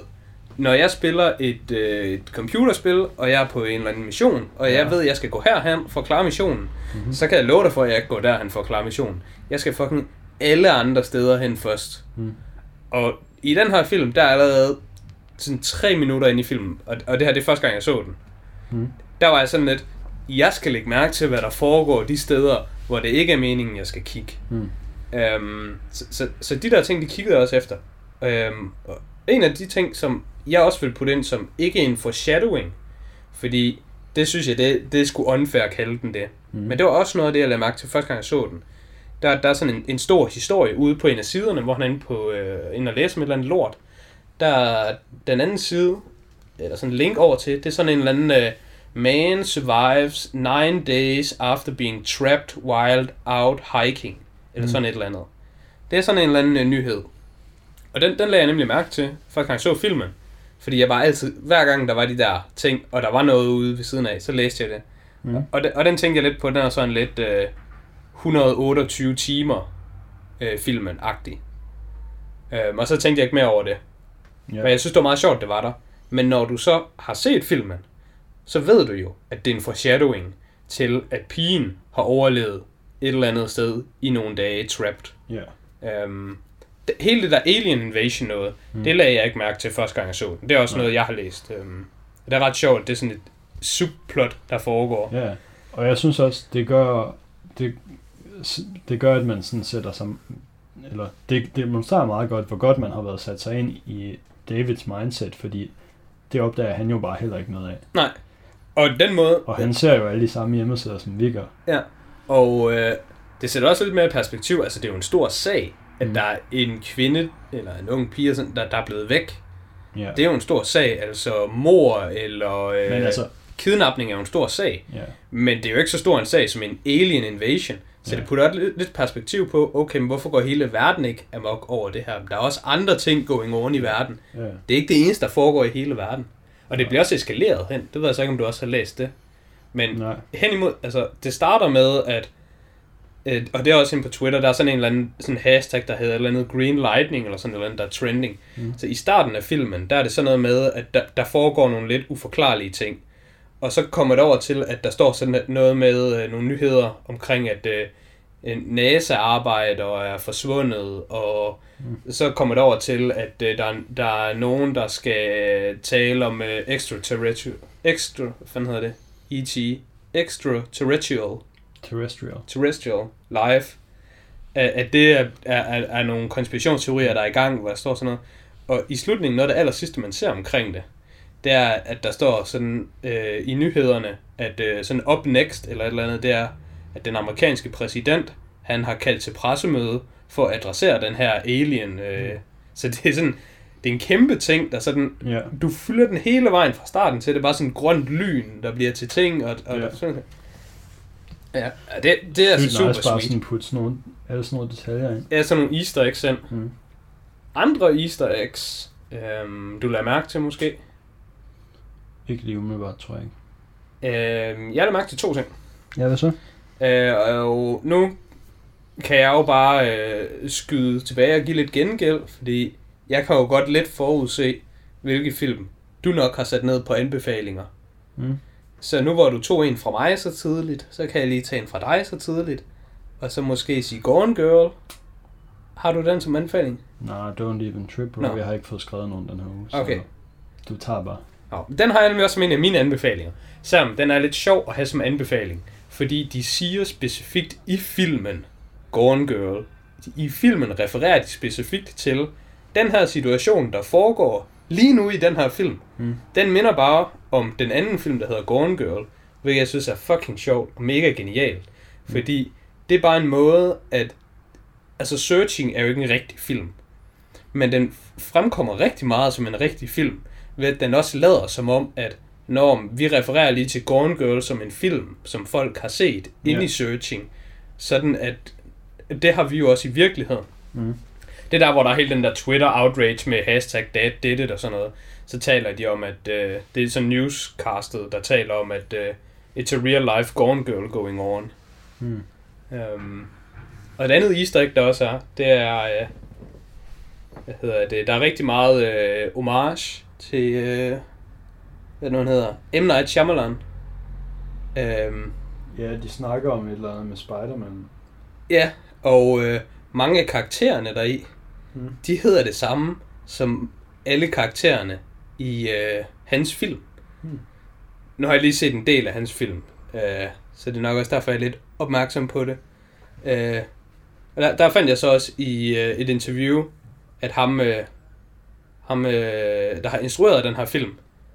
Speaker 2: når jeg spiller et, øh, et computerspil, og jeg er på en eller anden mission, og jeg
Speaker 1: Ja.
Speaker 2: ved, at jeg skal gå herhen for at klare missionen,
Speaker 1: Mhm.
Speaker 2: mm-hmm. så kan jeg love dig for, at jeg ikke går derhen for at klare missionen. Jeg skal fucking alle andre steder hen først.
Speaker 1: Mm.
Speaker 2: Og i den her film, der er allerede sådan tre minutter ind i filmen, og, og det her det er første gang, jeg så den.
Speaker 1: Mm.
Speaker 2: Der var jeg sådan lidt, jeg skal lægge mærke til, hvad der foregår de steder, hvor det ikke er meningen, jeg skal kigge.
Speaker 1: Mm.
Speaker 2: Øhm, så, så, så de der ting, de kiggede jeg også efter. Øhm, og en af de ting, som jeg også vil putte ind som ikke en foreshadowing, fordi det synes jeg, det, det er sgu unfair at kalde den det.
Speaker 1: Mm.
Speaker 2: Men det var også noget af det, jeg lagde mærke til første gang, jeg så den. Der, der er sådan en, en stor historie ude på en af siderne, hvor han er inde, på, øh, inde og læser med et eller andet lort. Der er den anden side, eller sådan en link over til, det er sådan en eller anden... Øh, Man survives nine days after being trapped wild out hiking. Eller
Speaker 1: Mm.
Speaker 2: sådan et eller andet. Det er sådan en eller anden øh, nyhed. Og den, den lagde jeg nemlig mærke til, gang jeg så filmen. Fordi jeg var altid, hver gang der var de der ting, og der var noget ude ved siden af, så læste jeg det.
Speaker 1: Mm.
Speaker 2: Og, det, og den tænkte jeg lidt på, den er sådan lidt øh, 128 timer øh, filmen-agtig. Øhm, og så tænkte jeg ikke mere over det.
Speaker 1: Ja.
Speaker 2: Men jeg synes, det var meget sjovt, det var der. Men når du så har set filmen, så ved du jo, at det er en foreshadowing til, at pigen har overlevet et eller andet sted i nogle dage trapped.
Speaker 1: Ja.
Speaker 2: Øhm, det- hele det der Alien Invasion noget,
Speaker 1: Mm.
Speaker 2: det lagde jeg ikke mærke til første gang jeg så den. Det er også
Speaker 1: Nej.
Speaker 2: noget, jeg har læst. Øhm, det er ret sjovt, det er sådan et subplot, der foregår.
Speaker 1: Ja, og jeg synes også, det gør, det, det gør, at man sådan sætter sig, eller det det demonstrerer meget godt, hvor godt man har været sat sig ind i Davids mindset, fordi det opdager han jo bare heller ikke noget af.
Speaker 2: Og den måde,
Speaker 1: Og han ser jo alle de samme hjemmesider, som vi gør.
Speaker 2: Og øh, det sætter også lidt mere i perspektiv. Altså, det er jo en stor sag, at
Speaker 1: Mm.
Speaker 2: mm. der er en kvinde, eller en ung pige, sådan, der, der er blevet væk.
Speaker 1: Ja.
Speaker 2: Det er jo en stor sag. Altså, mor eller øh,
Speaker 1: Men altså,
Speaker 2: kidnapning er jo en stor sag.
Speaker 1: ja,
Speaker 2: Men det er jo ikke så stor en sag som en alien invasion. Så
Speaker 1: Ja.
Speaker 2: det putter lidt, lidt perspektiv på, okay, men hvorfor går hele verden ikke amok over det her? Der er også andre ting going on i verden.
Speaker 1: ja.
Speaker 2: Det er ikke det eneste, der foregår i hele verden. Og det bliver også eskaleret hen. Det ved jeg så ikke, om du også har læst det. Men
Speaker 1: Nej.
Speaker 2: hen imod, altså det starter med, at, øh, og det er også inde på Twitter, der er sådan en eller anden sådan hashtag, der hedder et eller andet Green Lightning, eller sådan noget, andet, der er trending.
Speaker 1: Mm.
Speaker 2: Så i starten af filmen, der er det sådan noget med, at der, der foregår nogle lidt uforklarlige ting. Og så kommer det over til, at der står sådan noget med øh, nogle nyheder omkring, at øh, en NASA-arbejder er forsvundet, og mm. så kommer det over til, at øh, der, er- der er nogen, der skal tale om øh, extraterrestrial, extra, hvad fanden hedder det? E.T. Extraterrestrial
Speaker 1: Terrestrial.
Speaker 2: terrestrial life, at, at det er, er, er, er nogle konspirationsteorier, der er i gang, hvor der står sådan noget. Og i slutningen, noget af det aller sidste, man ser omkring det, det er, at der står sådan øh, i nyhederne, at øh, sådan up next, eller et eller andet, det er, at den amerikanske præsident, han har kaldt til pressemøde for at adressere den her alien. Øh,
Speaker 1: Mm.
Speaker 2: Så det er sådan, det er en kæmpe ting, der sådan,
Speaker 1: Ja.
Speaker 2: du fylder den hele vejen fra starten til, det er bare sådan grønt lyn, der bliver til ting, og, og
Speaker 1: Ja.
Speaker 2: ja. sådan Ja, det, det er altså super
Speaker 1: nice bare
Speaker 2: sweet.
Speaker 1: sådan putte sådan nogle, alle sådan nogle detaljer ind.
Speaker 2: Ja, sådan nogle easter eggs ind.
Speaker 1: Mm.
Speaker 2: Andre easter eggs, øhm, du lader mærke til måske.
Speaker 1: Ikke lige umiddelbart, tror jeg ikke.
Speaker 2: Øhm, jeg lader mærke til to ting.
Speaker 1: Ja, hvad så?
Speaker 2: Øh, og nu kan jeg jo bare øh, skyde tilbage og give lidt gengæld, fordi jeg kan jo godt let forudse, hvilke film du nok har sat ned på anbefalinger.
Speaker 1: Mm.
Speaker 2: Så nu hvor du tog en fra mig så tidligt, så kan jeg lige tage en fra dig så tidligt. Og så måske sige Gone Girl. Har du den som anbefaling?
Speaker 1: Nej, don't even trip, bro.
Speaker 2: Nå.
Speaker 1: Jeg har ikke fået skrevet nogen den her uge. Så
Speaker 2: Okay.
Speaker 1: Du tager bare.
Speaker 2: Nå, den har jeg nemlig også som en af mine anbefalinger. Selvom den er lidt sjov at have som anbefaling. Fordi de siger specifikt i filmen, Gone Girl, i filmen refererer de specifikt til den her situation, der foregår lige nu i den her film.
Speaker 1: Mm.
Speaker 2: Den minder bare om den anden film, der hedder Gone Girl, hvilket jeg synes er fucking sjovt og mega genialt. Fordi det er bare en måde, at... Altså, Searching er jo ikke en rigtig film. Men den fremkommer rigtig meget som en rigtig film, ved at den også lader som om, at når vi refererer lige til Gone Girl som en film, som folk har set
Speaker 1: Ja.
Speaker 2: i Searching, sådan at det har vi jo også i virkeligheden.
Speaker 1: Mm.
Speaker 2: Det er der, hvor der er hele den der Twitter-outrage med hashtag dad did it og sådan noget. Så taler de om, at øh, det er sådan newscastet, der taler om, at øh, it's a real life gone girl going on.
Speaker 1: Mm.
Speaker 2: Um, og et andet easter egg, der også er, det er, øh, hvad hedder det, der er rigtig meget øh, homage til, øh, hvad nu han hedder, M. Night Shyamalan. Um,
Speaker 1: Ja, de snakker om et eller andet med Spider-Man.
Speaker 2: ja, og øh, mange af karaktererne deri,
Speaker 1: Mm.
Speaker 2: de hedder det samme som alle karaktererne i øh, hans film.
Speaker 1: Hmm.
Speaker 2: Nu har jeg lige set en del af hans film, øh, så det er nok også derfor, jeg er lidt opmærksom på det. Øh, og der, der fandt jeg så også i øh, et interview, at ham, øh, ham øh, der har instrueret den her film,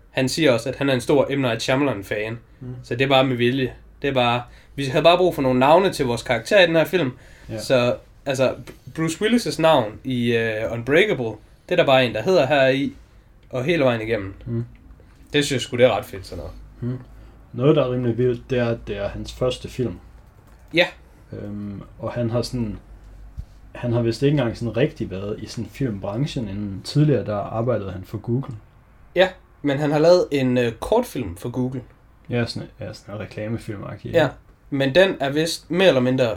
Speaker 2: han siger også, at han er en stor M. Night Shyamalan-fan.
Speaker 1: Mm.
Speaker 2: Så det er bare med vilje. Det er bare, vi havde bare brug for nogle navne til vores karakter i den her film.
Speaker 1: Ja.
Speaker 2: Så altså, Bruce Willis' navn i uh, Unbreakable, det er der bare en, der hedder her i, og hele vejen igennem.
Speaker 1: Mm.
Speaker 2: Det synes jeg sgu, det er ret fedt sådan noget.
Speaker 1: Mm. Noget, der er rimelig vildt, det er, at det er hans første film.
Speaker 2: Ja.
Speaker 1: Øhm, og han har sådan... Han har vist ikke engang sådan rigtig været i sådan filmbranchen inden. Tidligere der arbejdede han for Google.
Speaker 2: Men han har lavet en uh, kortfilm for Google.
Speaker 1: Ja, sådan, ja, sådan en reklamefilm
Speaker 2: Ja. Men den er vist mere eller mindre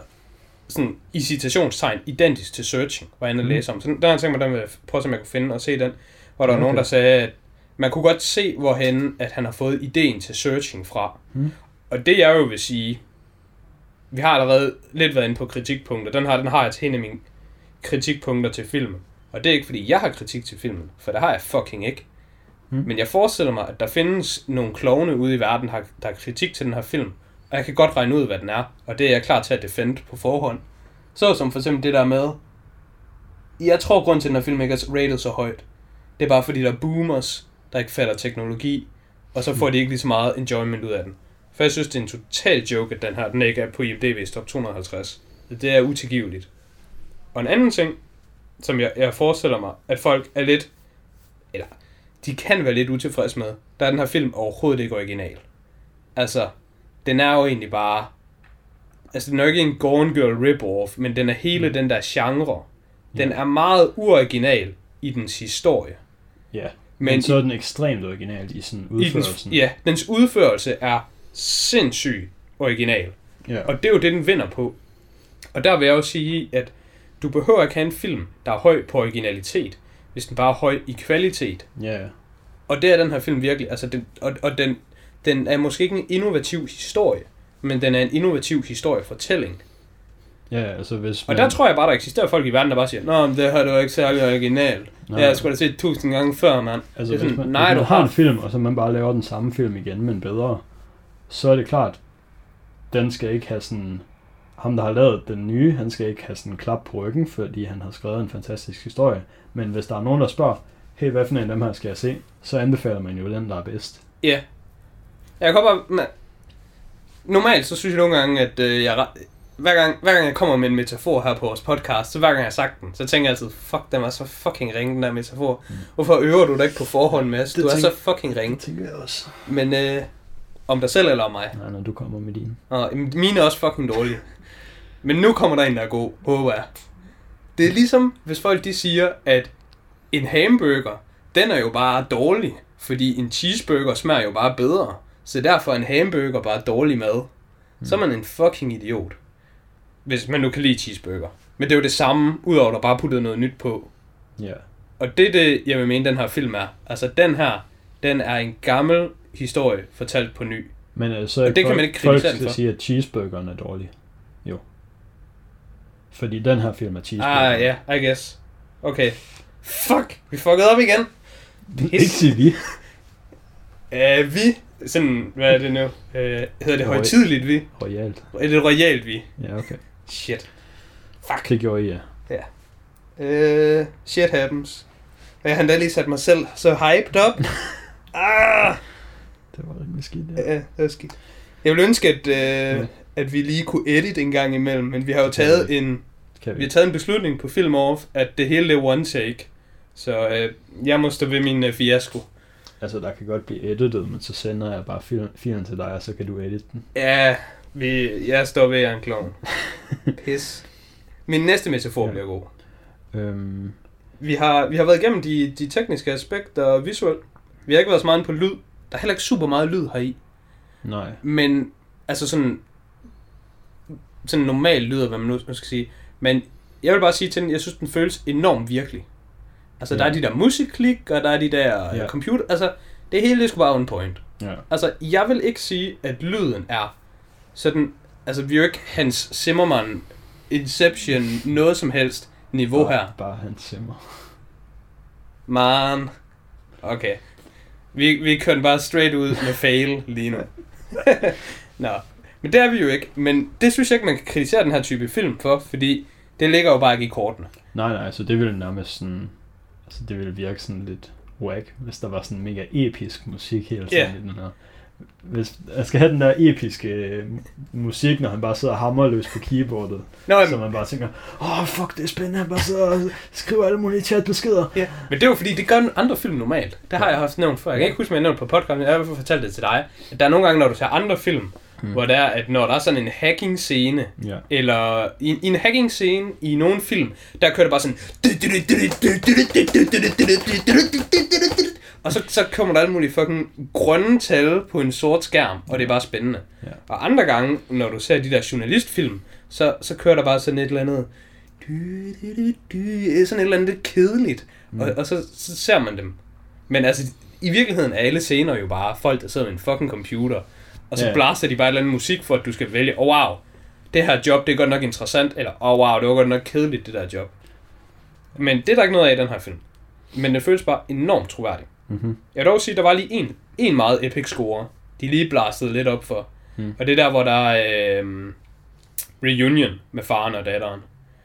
Speaker 2: sådan i citationstegn identisk til Searching, hvor jeg
Speaker 1: Mm.
Speaker 2: læse om. Så der har jeg tænkt mig, den vil prøve, om jeg kunne finde og se den. Hvor der var
Speaker 1: Okay.
Speaker 2: nogen, der sagde, at man kunne godt se, hvorhen at han har fået ideen til Searching fra.
Speaker 1: Mm.
Speaker 2: Og det jeg jo vil sige, vi har allerede lidt været inde på kritikpunkter. Den har, den har jeg til en af mine kritikpunkter til filmen. Og det er ikke, fordi jeg har kritik til filmen, for det har jeg fucking ikke.
Speaker 1: Hmm.
Speaker 2: Men jeg forestiller mig, at der findes nogle klovne ude i verden, der der har kritik til den her film. Og jeg kan godt regne ud, hvad den er. Og det er jeg klar til at defende på forhånd. Så som for eksempel det der med... Jeg tror, grund til, at den her film ikke er rated så højt, det er bare fordi, der er boomers, der ikke fatter teknologi, og så får de ikke lige så meget enjoyment ud af den. For jeg synes, det er en total joke, at den her den ikke er på IMDb's top 250. Det er utilgiveligt. Og en anden ting, som jeg, jeg forestiller mig, at folk er lidt, eller de kan være lidt utilfredse med, der er den her film overhovedet ikke original. Altså, den er jo egentlig bare, altså den er jo ikke en Gone Girl rip-off, men den er hele
Speaker 1: Mm.
Speaker 2: den der genre. Den
Speaker 1: Ja.
Speaker 2: er meget uoriginal i dens historie.
Speaker 1: Ja,
Speaker 2: Men,
Speaker 1: men så er den ekstremt original i sådan
Speaker 2: i dens,
Speaker 1: udførelsen.
Speaker 2: ja, dens udførelse er sindssygt original.
Speaker 1: ja.
Speaker 2: Og det er jo det, den vinder på. Og der vil jeg også sige, at du behøver ikke have en film, der er høj på originalitet, hvis den bare er høj i kvalitet.
Speaker 1: ja.
Speaker 2: Og det er den her film virkelig. Altså den, og, og den, den er måske ikke en innovativ historie, men den er en innovativ historiefortælling.
Speaker 1: Ja, altså hvis
Speaker 2: Og der tror jeg bare, der eksisterer folk i verden, der bare siger, Nå, men det her det var ikke særlig originalt.
Speaker 1: Nej.
Speaker 2: Det har jeg sgu da set tusind gange før, mand.
Speaker 1: Altså,
Speaker 2: det er sådan,
Speaker 1: man,
Speaker 2: nej, du
Speaker 1: man har
Speaker 2: har...
Speaker 1: en film, og så man bare laver den samme film igen, men bedre, så er det klart, den skal ikke have sådan... Ham, der har lavet den nye, han skal ikke have sådan en klap på ryggen, fordi han har skrevet en fantastisk historie. Men hvis der er nogen, der spørger, hey, hvad for en af dem her skal jeg se, så anbefaler man jo den, der er bedst.
Speaker 2: Ja. Jeg kan bare... Normalt så synes jeg nogle gange, at øh, jeg... Hver gang, hver gang jeg kommer med en metafor her på vores podcast, så hver gang jeg har sagt den, så tænker jeg altid, fuck, den var så fucking ringe, den der metafor.
Speaker 1: Mm.
Speaker 2: Hvorfor øver du dig ikke på forhånd, Mads?
Speaker 1: Det
Speaker 2: Du er
Speaker 1: tænk-
Speaker 2: så fucking ringe.
Speaker 1: tænker jeg også.
Speaker 2: Men øh, om dig selv eller om mig?
Speaker 1: Nej, når du kommer med din.
Speaker 2: Og mine er også fucking dårlige. Men nu kommer der en, der er god, håber jeg. Det er ligesom, hvis folk de siger, at en hamburger, den er jo bare dårlig, fordi en cheeseburger smager jo bare bedre. Så derfor er en hamburger bare dårlig mad. Så er man en fucking idiot. Hvis man nu kan lide cheeseburger. Men det er jo det samme, udover at der bare puttede noget nyt på.
Speaker 1: Ja.
Speaker 2: Og det er det, jeg vil mene, den her film er. Altså den her, den er en gammel historie fortalt på ny.
Speaker 1: Men øh, så
Speaker 2: Og det kan
Speaker 1: folk,
Speaker 2: man ikke
Speaker 1: folk
Speaker 2: kritisere den
Speaker 1: skal
Speaker 2: for.
Speaker 1: sige, at cheeseburgeren er dårlig. Fordi den her film er cheeseburger.
Speaker 2: Ah, ja, yeah, I guess. Okay. Fuck, vi fuckede op igen.
Speaker 1: Ikke sige vi.
Speaker 2: Uh, vi, sådan, hvad er det nu? Uh, hedder det
Speaker 1: Roy-
Speaker 2: højtidligt vi?
Speaker 1: Royalt.
Speaker 2: Er det royalt vi?
Speaker 1: Ja, okay.
Speaker 2: Shit. Fuck.
Speaker 1: Det gjorde I, ja.
Speaker 2: Uh, shit happens. Og jeg har endda lige sat mig selv så hyped op. ah,
Speaker 1: Det var rimelig skidt,
Speaker 2: ja, det var skidt. Jeg ville ønske, at, uh, at vi lige kunne edit en gang imellem, men vi har jo taget en,
Speaker 1: Kan
Speaker 2: vi
Speaker 1: vi?
Speaker 2: har taget en beslutning på Film Off, at det hele er one take. Så uh, jeg må stå ved min uh, fiasko.
Speaker 1: Altså, der kan godt blive editet, men så sender jeg bare fil- filen til dig, og så kan du edite den.
Speaker 2: Ja, vi, jeg står ved, at jeg er en klovn. Pis. Min næste metafor
Speaker 1: Ja.
Speaker 2: bliver god.
Speaker 1: Øhm,
Speaker 2: Vi har, vi har været igennem de, de tekniske aspekter visuelt. Vi har ikke været så meget på lyd. Der er heller ikke super meget lyd heri.
Speaker 1: nej.
Speaker 2: Men, altså sådan... Sådan normal lyd, hvad man nu skal sige. Men jeg vil bare sige til den, jeg synes, den føles enormt virkelig. Altså, ja. der er de der musikklik, og der er de der ja. Computer... Altså, det hele, det skulle bare on point.
Speaker 1: Ja.
Speaker 2: Altså, jeg vil ikke sige, at lyden er sådan... Altså, vi er jo ikke Hans Zimmerman, Inception, noget som helst niveau her.
Speaker 1: Bare, bare hans simmer.
Speaker 2: Man. Okay. Vi, vi kører bare straight ud med fail lige nu. Nå. Men det er vi jo ikke. Men det synes jeg ikke, man kan kritisere den her type film for, fordi det ligger jo bare ikke i kortene.
Speaker 1: Nej, nej, så det ville nærmest sådan... Altså, det ville virke sådan lidt whack, hvis der var sådan mega episk musik hele tiden
Speaker 2: Ja.
Speaker 1: i den her. Hvis jeg skal have den der episke øh, musik, når han bare sidder og hammer løs på keyboardet,
Speaker 2: Nå,
Speaker 1: så man bare tænker, åh, oh, fuck, det er spændende, han bare sidder og skriver alle mulige chatbeskeder.
Speaker 2: ja. Men det er jo fordi, det gør andre film normalt. Det har
Speaker 1: Ja.
Speaker 2: jeg haft nævnt før. Jeg kan ikke huske, om jeg nævnt på podcasten, jeg har i hvert fald fortalt det til dig. At der er nogle gange, når du ser andre film,
Speaker 1: Hmm.
Speaker 2: hvor der er, at når der er sådan en hacking scene,
Speaker 1: Ja.
Speaker 2: eller i, i en hacking scene i nogle film, der kører det bare sådan... Og så, så kommer der alle mulige fucking grønne tal på en sort skærm, og det er bare spændende.
Speaker 1: Ja.
Speaker 2: Og andre gange, når du ser de der journalistfilm, så, så kører der bare sådan et eller andet... Sådan et eller andet lidt kedeligt. Mm. Og, og så, så ser man dem. Men altså, i virkeligheden er alle scener jo bare folk, der sidder med en fucking computer. Og så
Speaker 1: Ja.
Speaker 2: blaster de bare et eller andet musik for, at du skal vælge, oh wow, det her job, det er godt nok interessant, eller oh wow, det var godt nok kedeligt, det der job. Men det er der ikke noget af i den her film. Men det føles bare enormt troværdigt.
Speaker 1: Mm-hmm.
Speaker 2: Jeg vil dog sige, at der var lige en, en meget epic score. De lige blastede lidt op for.
Speaker 1: Mm.
Speaker 2: Og det er der, hvor der er øh, reunion med faren og datteren.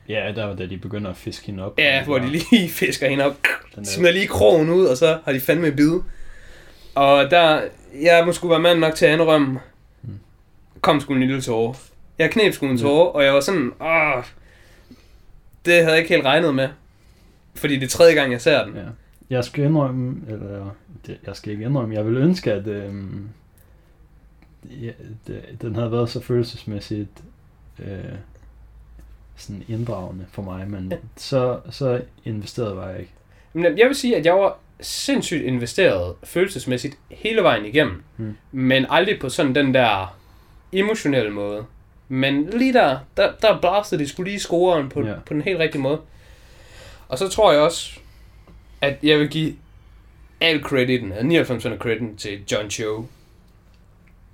Speaker 1: Ja, der var da de begynder at fiske hende op.
Speaker 2: Ja, hvor de lige fisker hende op,
Speaker 1: Den der-
Speaker 2: smider lige krogen ud, og så har de fandme bid. Og der, jeg må sgu være mand nok til at indrømme,
Speaker 1: Mm.
Speaker 2: kom sgu en lille tårer. Jeg knep sgu en tårer, og jeg var sådan, åh, det havde jeg ikke helt regnet med. Fordi det er tredje gang, jeg ser den.
Speaker 1: Ja. Jeg skal indrømme, eller det, jeg skal ikke indrømme, jeg vil ønske, at øhm, ja, det, den havde været så følelsesmæssigt øh, sådan inddragende for mig, men
Speaker 2: Ja.
Speaker 1: så, så investeret var jeg ikke.
Speaker 2: Men jeg vil sige, at jeg var sindssygt investeret følelsesmæssigt hele vejen igennem.
Speaker 1: Mm.
Speaker 2: Men aldrig på sådan den der emotionelle måde. Men lige der, der, der blastede de skulle lige scoren på,
Speaker 1: Ja.
Speaker 2: ja. på den helt rigtige måde. Og så tror jeg også, at jeg vil give al crediten, 99% af crediten til John Cho.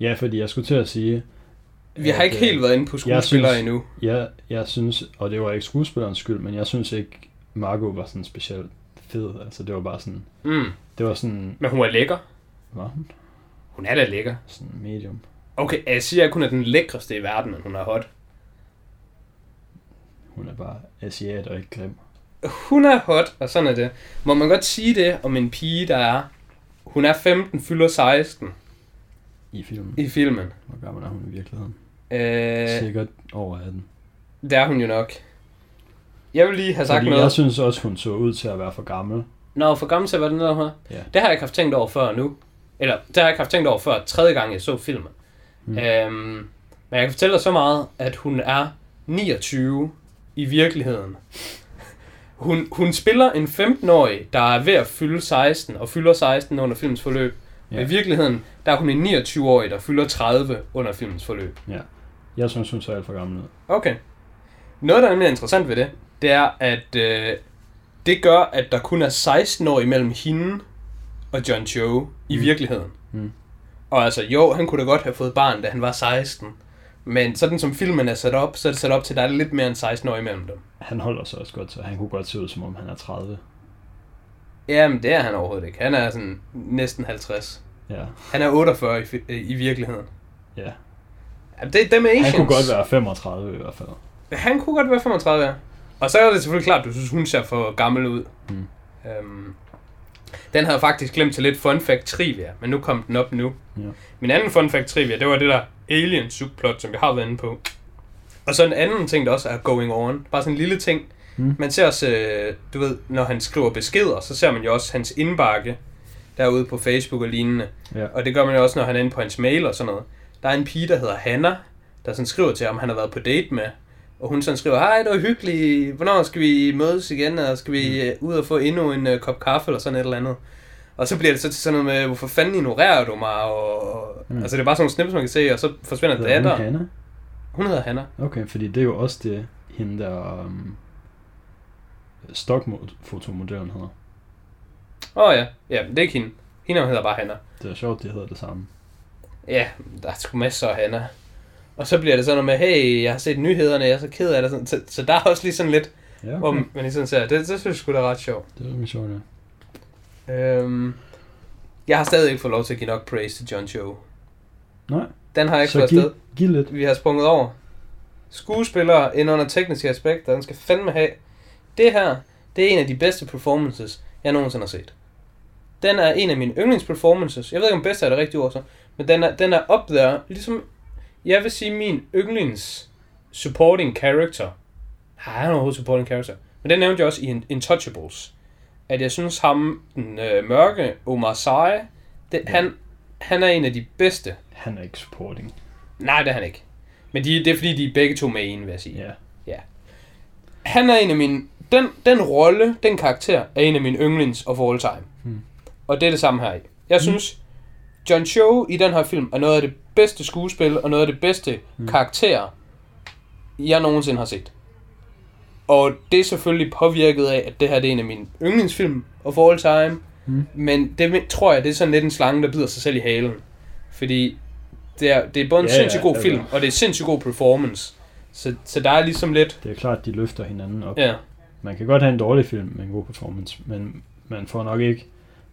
Speaker 1: Ja, fordi jeg skulle til at sige,
Speaker 2: Vi har ikke
Speaker 1: øh,
Speaker 2: helt været inde på skuespillere endnu.
Speaker 1: jeg, jeg synes, og det var ikke skuespillerens skyld, men jeg synes ikke, Margot var sådan specielt fed. Altså det var bare sådan,
Speaker 2: Mm.
Speaker 1: det var sådan,
Speaker 2: Men hun er lækker.
Speaker 1: var hun?
Speaker 2: Hun er da lækker.
Speaker 1: Sådan medium.
Speaker 2: Okay, jeg siger ikke, hun er den lækreste i verden, men hun er hot.
Speaker 1: Hun er bare asiat og ikke grim.
Speaker 2: Hun er hot, og sådan er det. Må man godt sige det om en pige, der er... Hun er 15, fylder 16
Speaker 1: I filmen.
Speaker 2: i filmen.
Speaker 1: Hvor gammel er hun i virkeligheden?
Speaker 2: Øh,
Speaker 1: Sikkert over 18.
Speaker 2: det er hun jo nok. Jeg vil lige have sagt
Speaker 1: Fordi
Speaker 2: noget.
Speaker 1: jeg synes også, hun så ud til at være for gammel.
Speaker 2: Nå, for gammel til at være den der her.
Speaker 1: Ja.
Speaker 2: Det har jeg ikke haft tænkt over før nu. Eller, det har jeg ikke haft tænkt over før tredje gang, jeg så filmen.
Speaker 1: Mm.
Speaker 2: Øhm, men jeg kan fortælle dig så meget, at hun er 29 i virkeligheden. Hun, hun spiller en 15-årig, der er ved at fylde 16, og fylder 16 under filmens forløb.
Speaker 1: Ja.
Speaker 2: Ja. I virkeligheden, der er hun en 29-årig, der fylder 30 under filmens forløb.
Speaker 1: Jeg synes, hun så alt for gammel ud.
Speaker 2: Okay. Noget, der er nemlig interessant ved det, det er, at øh, det gør, at der kun er 16 år imellem hende og John Cho i
Speaker 1: Mm.
Speaker 2: virkeligheden.
Speaker 1: Mm.
Speaker 2: Og altså, jo, han kunne da godt have fået barn, da han var 16. Men sådan som filmen er sat op, så er det sat op til, at der er lidt mere end 16 år imellem dem.
Speaker 1: Han holder sig også godt, så han kunne godt se ud, som om han er 30.
Speaker 2: Jamen, det er han overhovedet ikke. Han er sådan næsten 50.
Speaker 1: Ja,
Speaker 2: Han er 48 i, fi- i virkeligheden.
Speaker 1: ja.
Speaker 2: Ja, det, dem er Asians.
Speaker 1: Han kunne godt være 35 i hvert fald.
Speaker 2: Han kunne godt være 35, ja. Og så er det selvfølgelig klart, at du synes, hun ser for gammel ud.
Speaker 1: Mm.
Speaker 2: Øhm, den havde faktisk glemt til lidt fun fact trivia, men nu kom den op nu.
Speaker 1: Ja.
Speaker 2: Min anden fun fact trivia, det var det der alien subplot, som vi har været inde på. Og så en anden ting, der også er going on. Bare sådan en lille ting.
Speaker 1: Mm.
Speaker 2: Man ser også, øh, du ved, når han skriver beskeder, så ser man jo også hans indbakke derude på Facebook og lignende.
Speaker 1: Ja.
Speaker 2: Og det gør man jo også, når han er inde på hans mail og sådan noget. Der er en pige, der hedder Hanna, der sådan skriver til ham, han har været på date med. Og hun sådan skriver, hej, det var hyggeligt, hvornår skal vi mødes igen, og skal vi øh, ud og få endnu en uh, kop kaffe, eller sådan et eller andet. Og så bliver det så til sådan noget med, hvorfor fanden ignorerer du mig, og...
Speaker 1: Mm.
Speaker 2: Mm. Altså det er bare sådan nogle snips, man kan se, og så forsvinder
Speaker 1: Hedder hun
Speaker 2: datter.
Speaker 1: Hanna?
Speaker 2: Hun hedder Hanna.
Speaker 1: Okay, fordi det er jo også det, hende der um, stokfotomodellen hedder.
Speaker 2: Åh oh, ja, ja, det er ikke hende. Hende hedder bare Hanna.
Speaker 1: Det er sjovt, de hedder det samme.
Speaker 2: Ja, der er sgu masser af Hanna. Og så bliver det sådan noget med, hey, jeg har set nyhederne, jeg er så ked af det. Sådan. Så, så der er også lige sådan lidt,
Speaker 1: Ja,
Speaker 2: okay. hvor man lige sådan ser, det, det synes jeg sgu da er ret sjovt.
Speaker 1: Det er rimelig sjovt, ja.
Speaker 2: Øhm, jeg har stadig ikke fået lov til at give nok praise til John Cho.
Speaker 1: Nej,
Speaker 2: Den har jeg ikke
Speaker 1: så
Speaker 2: fået
Speaker 1: giv,
Speaker 2: afsted.
Speaker 1: giv lidt.
Speaker 2: Vi har sprunget over. Skuespillere ind under tekniske aspekter, den skal fandme have. Det her, det er en af de bedste performances, jeg nogensinde har set. Den er en af mine yndlingsperformances. Jeg ved ikke, om bedste er det rigtige ord så. Men den er, den er up there. Ligesom, jeg vil sige, min yndlings supporting character. Nej, han er overhovedet supporting character. Men den nævnte jeg også i In- Intouchables. At jeg synes ham, den øh, mørke Omar Sy, det,
Speaker 1: Ja.
Speaker 2: han, han er en af de bedste.
Speaker 1: Han er ikke supporting.
Speaker 2: Nej, det er han ikke. Men de, det er fordi, de er begge to med en, vil jeg sige.
Speaker 1: Ja.
Speaker 2: Han er en af mine... Den, den rolle, den karakter, er en af mine yndlings of all time.
Speaker 1: Hmm.
Speaker 2: Og det er det samme her i. Jeg
Speaker 1: Hmm.
Speaker 2: synes, John Cho i den her film er noget af det bedste skuespil, og noget af det bedste
Speaker 1: Hmm.
Speaker 2: karakter, jeg nogensinde har set. Og det er selvfølgelig påvirket af, at det her det er en af mine yndlingsfilm of all time.
Speaker 1: Hmm.
Speaker 2: Men det tror jeg, det er sådan lidt en slange, der bider sig selv i halen. Fordi det er, det er både en
Speaker 1: Ja,
Speaker 2: sindssygt god film, og det er sindssygt god performance. Så, så der er ligesom lidt...
Speaker 1: Det er klart, de løfter hinanden op.
Speaker 2: Ja.
Speaker 1: man kan godt have en dårlig film med en god performance, men man får nok ikke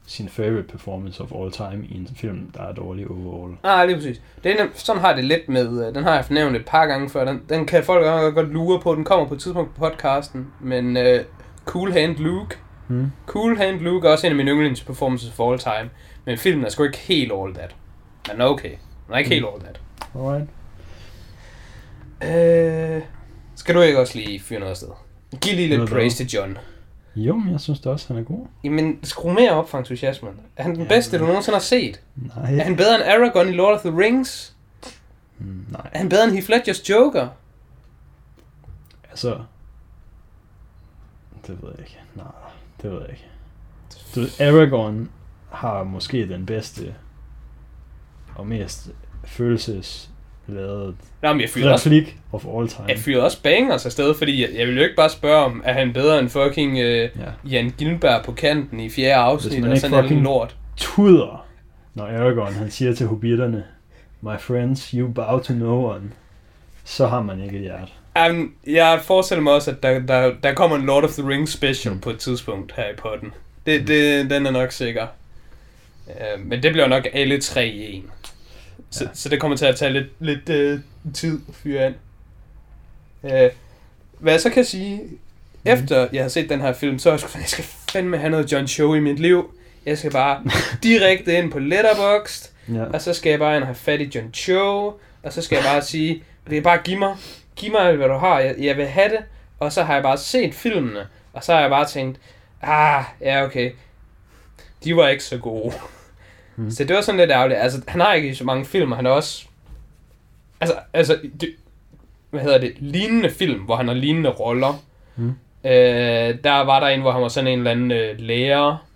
Speaker 1: sin favorite performance of all time i en film, der er dårlig overall.
Speaker 2: Nej, lige præcis. Det er, nem- sådan har det lidt med, øh, den har jeg fornævnt et par gange før, den, den kan folk godt, lure på, den kommer på et tidspunkt på podcasten, men uh, Cool Hand Luke,
Speaker 1: Hmm?
Speaker 2: Cool Hand Luke er også en af mine yndlings performances of all time, men filmen er sgu ikke helt all that. Men okay, den er ikke
Speaker 1: Mm.
Speaker 2: helt all that.
Speaker 1: Alright.
Speaker 2: Øh, skal du ikke også lige fyre noget afsted? Giv lige lidt praise til John.
Speaker 1: Jo, men jeg synes da også, han er god.
Speaker 2: Jamen, skru mere op for entusiasmen. Er han den bedste, du nogensinde har set?
Speaker 1: Nej.
Speaker 2: Er han bedre end Aragorn i Lord of the Rings?
Speaker 1: Mm, nej.
Speaker 2: Er han bedre end Heath Ledgers Joker?
Speaker 1: Altså... Det ved jeg ikke. Nej, det ved jeg ikke. Du, ved, Aragorn har måske den bedste og mest følelsesladet
Speaker 2: Nå, men jeg fyrer også,
Speaker 1: of all time.
Speaker 2: jeg fyrer også bangers afsted, fordi jeg, jeg vil jo ikke bare spørge om, er han bedre end fucking uh,
Speaker 1: Ja.
Speaker 2: Jan Gilberg på kanten i fjerde afsnit, og sådan en
Speaker 1: fucking-
Speaker 2: lort.
Speaker 1: Tuder, når Aragorn han siger til hobitterne, My friends, you bow to no one. Så har man ikke et hjerte.
Speaker 2: Um, jeg forestiller mig også, at der, der, der kommer en Lord of the Rings special
Speaker 1: Mm.
Speaker 2: på et tidspunkt her i potten. Det, det, den er nok sikker. Uh, men det bliver nok alle tre i en. Så,
Speaker 1: Ja.
Speaker 2: så det kommer til at tage lidt, lidt uh, tid at fyre ind. Uh, hvad jeg så kan sige, efter jeg har set den her film, så er jeg sgu, jeg skal fandme have noget John Show i mit liv. Jeg skal bare direkte ind på Letterboxd,
Speaker 1: Ja.
Speaker 2: og så skal jeg bare ind og have fat i John Cho, og så skal jeg bare sige, vil jeg bare give mig, giv mig hvad du har, jeg, jeg vil have det, og så har jeg bare set filmene, og så har jeg bare tænkt, ah, ja okay, de var ikke så gode.
Speaker 1: Mm.
Speaker 2: Så det var sådan lidt ærgerligt, altså han har ikke så mange film, han er også, altså, altså, det, hvad hedder det, lignende film, hvor han har lignende roller.
Speaker 1: Mm.
Speaker 2: Øh, der var der en, hvor han var sådan en eller anden øh, lærer,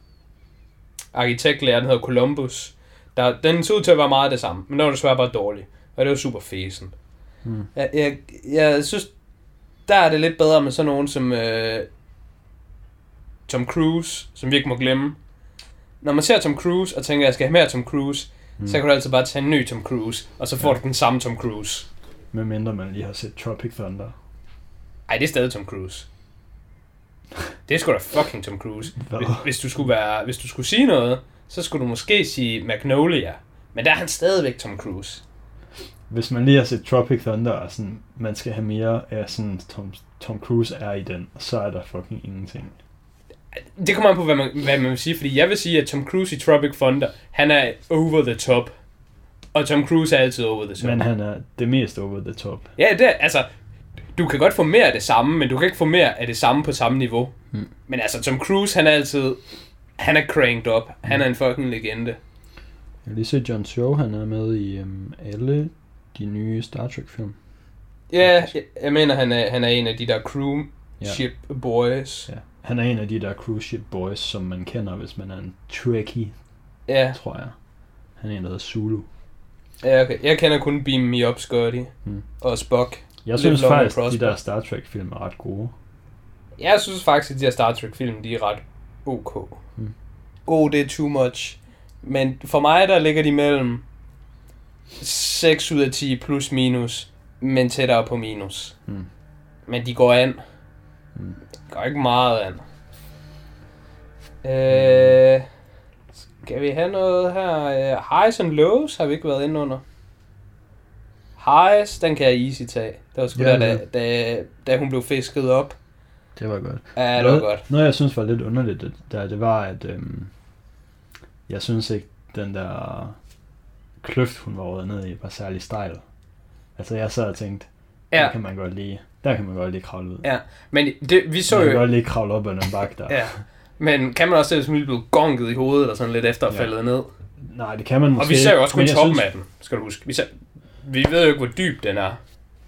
Speaker 2: arkitektlærer, den hedder Columbus. Der, den så ud til at være meget det samme, men den var desværre bare dårlig. Og det var super fesen.
Speaker 1: Mm.
Speaker 2: Jeg, jeg, jeg synes, der er det lidt bedre med sådan nogen som øh, Tom Cruise, som vi ikke må glemme. Når man ser Tom Cruise og tænker, at jeg skal have mere Tom Cruise, mm. så kan du altid bare tage en ny Tom Cruise, og så får
Speaker 1: Ja.
Speaker 2: du den samme Tom Cruise.
Speaker 1: Med mindre man lige har set Tropic Thunder.
Speaker 2: Ej, det er stadig Tom Cruise. Det er sgu da fucking Tom Cruise. Hvis, hvis, du skulle være, hvis du skulle sige noget, så skulle du måske sige Magnolia. Men der er han stadigvæk Tom Cruise.
Speaker 1: Hvis man lige har set Tropic Thunder, og sådan, man skal have mere af sådan, Tom, Tom Cruise er i den, så er der fucking ingenting.
Speaker 2: Det kommer an på, hvad man, hvad man vil sige, fordi jeg vil sige, at Tom Cruise i Tropic Thunder, han er over the top. Og Tom Cruise er altid over the top.
Speaker 1: Men han er det mest over the top.
Speaker 2: Ja, det er, altså, du kan godt få mere af det samme, men du kan ikke få mere af det samme på samme niveau.
Speaker 1: Mm.
Speaker 2: Men altså, Tom Cruise, han er altid, han er cranked up. Han er en fucking legende.
Speaker 1: Jeg har lige set John Cho, han er med i um, alle de nye Star Trek film.
Speaker 2: Ja, jeg, jeg mener, han er, han er en af de der crew
Speaker 1: Ja.
Speaker 2: ship boys.
Speaker 1: Ja. Han er en af de der cruise ship boys, som man kender, hvis man er en Trekkie,
Speaker 2: Ja,
Speaker 1: tror jeg. Han er en, der hedder Zulu.
Speaker 2: ja okay. Jeg kender kun Beam Me Up, Scotty.
Speaker 1: Mm.
Speaker 2: Og Spock.
Speaker 1: Jeg
Speaker 2: Lidt
Speaker 1: synes
Speaker 2: Long
Speaker 1: faktisk, de
Speaker 2: Prosper.
Speaker 1: der Star Trek film er ret gode.
Speaker 2: Jeg synes faktisk, at de her Star Trek film, de er ret ok.
Speaker 1: Mm.
Speaker 2: God, det er too much. Men for mig, der ligger de mellem 6 ud af 10 plus minus, men tættere på minus.
Speaker 1: Mm.
Speaker 2: Men de går an.
Speaker 1: Mm.
Speaker 2: De går ikke meget an. Øh, skal vi have noget her? Øh, highs and lows har vi ikke været inde under. Highs, den kan jeg easy tage. Det var sgu
Speaker 1: Ja,
Speaker 2: der,
Speaker 1: ja.
Speaker 2: da, da, da hun blev fisket op.
Speaker 1: Det var godt.
Speaker 2: Ja, det var
Speaker 1: noget,
Speaker 2: godt.
Speaker 1: Noget, jeg synes var lidt underligt, det, der, det var, at øhm, jeg synes ikke, den der kløft, hun var røget ned i, var særlig stejl. Altså, jeg sad og tænkte, ja. Der kan man godt lige, der kan man godt lige kravle ud.
Speaker 2: Ja. men det, vi så
Speaker 1: man kan
Speaker 2: jo...
Speaker 1: godt lige kravle op ad den bakke der.
Speaker 2: Ja. Men kan man også se, hvis man lige blev gonket i hovedet, eller sådan lidt efter at
Speaker 1: Ja.
Speaker 2: faldet ned?
Speaker 1: Nej, det kan man måske
Speaker 2: Og vi ser jo også kun toppen
Speaker 1: synes,
Speaker 2: af den, skal du huske. Vi, ser, vi ved jo ikke, hvor dyb den er.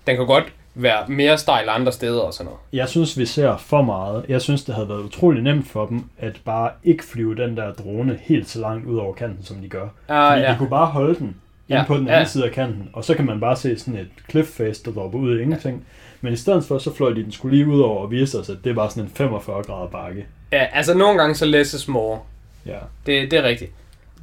Speaker 2: Den kan godt være mere stejl andre steder og sådan noget.
Speaker 1: Jeg synes, vi ser for meget. Jeg synes, det havde været utrolig nemt for dem, at bare ikke flyve den der drone helt så langt ud over kanten, som de gør.
Speaker 2: Ah,
Speaker 1: Fordi
Speaker 2: ja.
Speaker 1: de kunne bare holde den inde
Speaker 2: Ja,
Speaker 1: på den
Speaker 2: ja.
Speaker 1: anden side af kanten, og så kan man bare se sådan et cliff face, der dropper ud af ingenting. Men i stedet for, så fløj de den skulle lige ud over og viste os, at det var sådan en 45 grader bakke.
Speaker 2: ja, altså nogle gange så less is more.
Speaker 1: Ja.
Speaker 2: Det, det er rigtigt.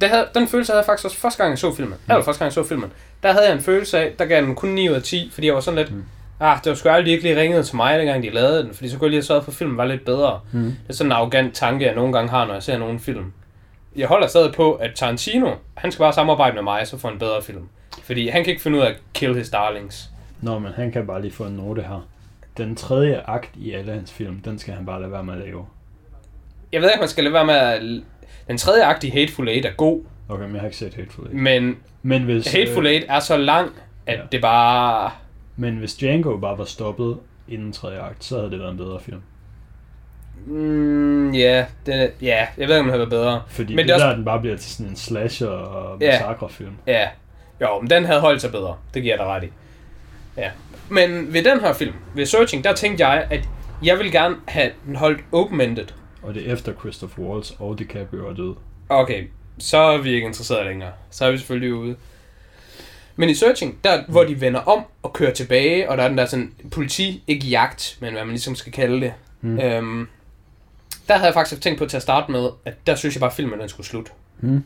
Speaker 2: Det havde, den følelse havde jeg faktisk også første gang, jeg så filmen. Eller første gang, jeg så filmen. Der havde jeg en følelse af, der gav den kun 9 ud af 10, fordi jeg var sådan lidt,
Speaker 1: Mm.
Speaker 2: ah, det var sgu aldrig ikke lige ringet til mig, dengang de lavede den, fordi så kunne jeg lige have sørget for, at filmen var lidt bedre.
Speaker 1: Mm.
Speaker 2: Det er sådan en arrogant tanke, jeg nogle gange har, når jeg ser nogle film. Jeg holder stadig på, at Tarantino, han skal bare samarbejde med mig, så får en bedre film. Fordi han kan ikke finde ud af at kill his darlings.
Speaker 1: Nå, men han kan bare lige få en note her. Den tredje akt i alle hans film, den skal han bare lade være med at lave.
Speaker 2: Jeg ved ikke, man skal lade være med at... Den tredje akt i Hateful Eight er god,
Speaker 1: Okay, men jeg har ikke set Hateful Eight.
Speaker 2: men
Speaker 1: Men hvis,
Speaker 2: Hateful Eight er så lang, at
Speaker 1: Ja.
Speaker 2: det bare...
Speaker 1: men hvis Django bare var stoppet inden tredje akt, så havde det været en bedre film.
Speaker 2: Mm, ja, er, ja, jeg ved ikke, om den havde været bedre.
Speaker 1: Fordi
Speaker 2: Men det
Speaker 1: det
Speaker 2: er
Speaker 1: der,
Speaker 2: også-
Speaker 1: den bare bliver til sådan en slasher og
Speaker 2: Ja.
Speaker 1: massakrefilm.
Speaker 2: Ja, jo, men den havde holdt sig bedre. Det giver jeg dig ret i. Ja. Men ved den her film, ved Searching, der tænkte jeg, at jeg vil gerne have den holdt open-ended.
Speaker 1: Og det er efter Christopher Waltz og DiCaprio er død.
Speaker 2: Okay, så er vi ikke interesseret længere. Så er vi selvfølgelig ude. Men i Searching, der hvor de vender om og kører tilbage, og der er den der sådan politi, ikke jagt, men hvad man ligesom skal kalde det.
Speaker 1: Mm.
Speaker 2: Øhm, der havde jeg faktisk tænkt på til at starte med, at der synes jeg bare, at filmen den skulle slutte.
Speaker 1: Mm.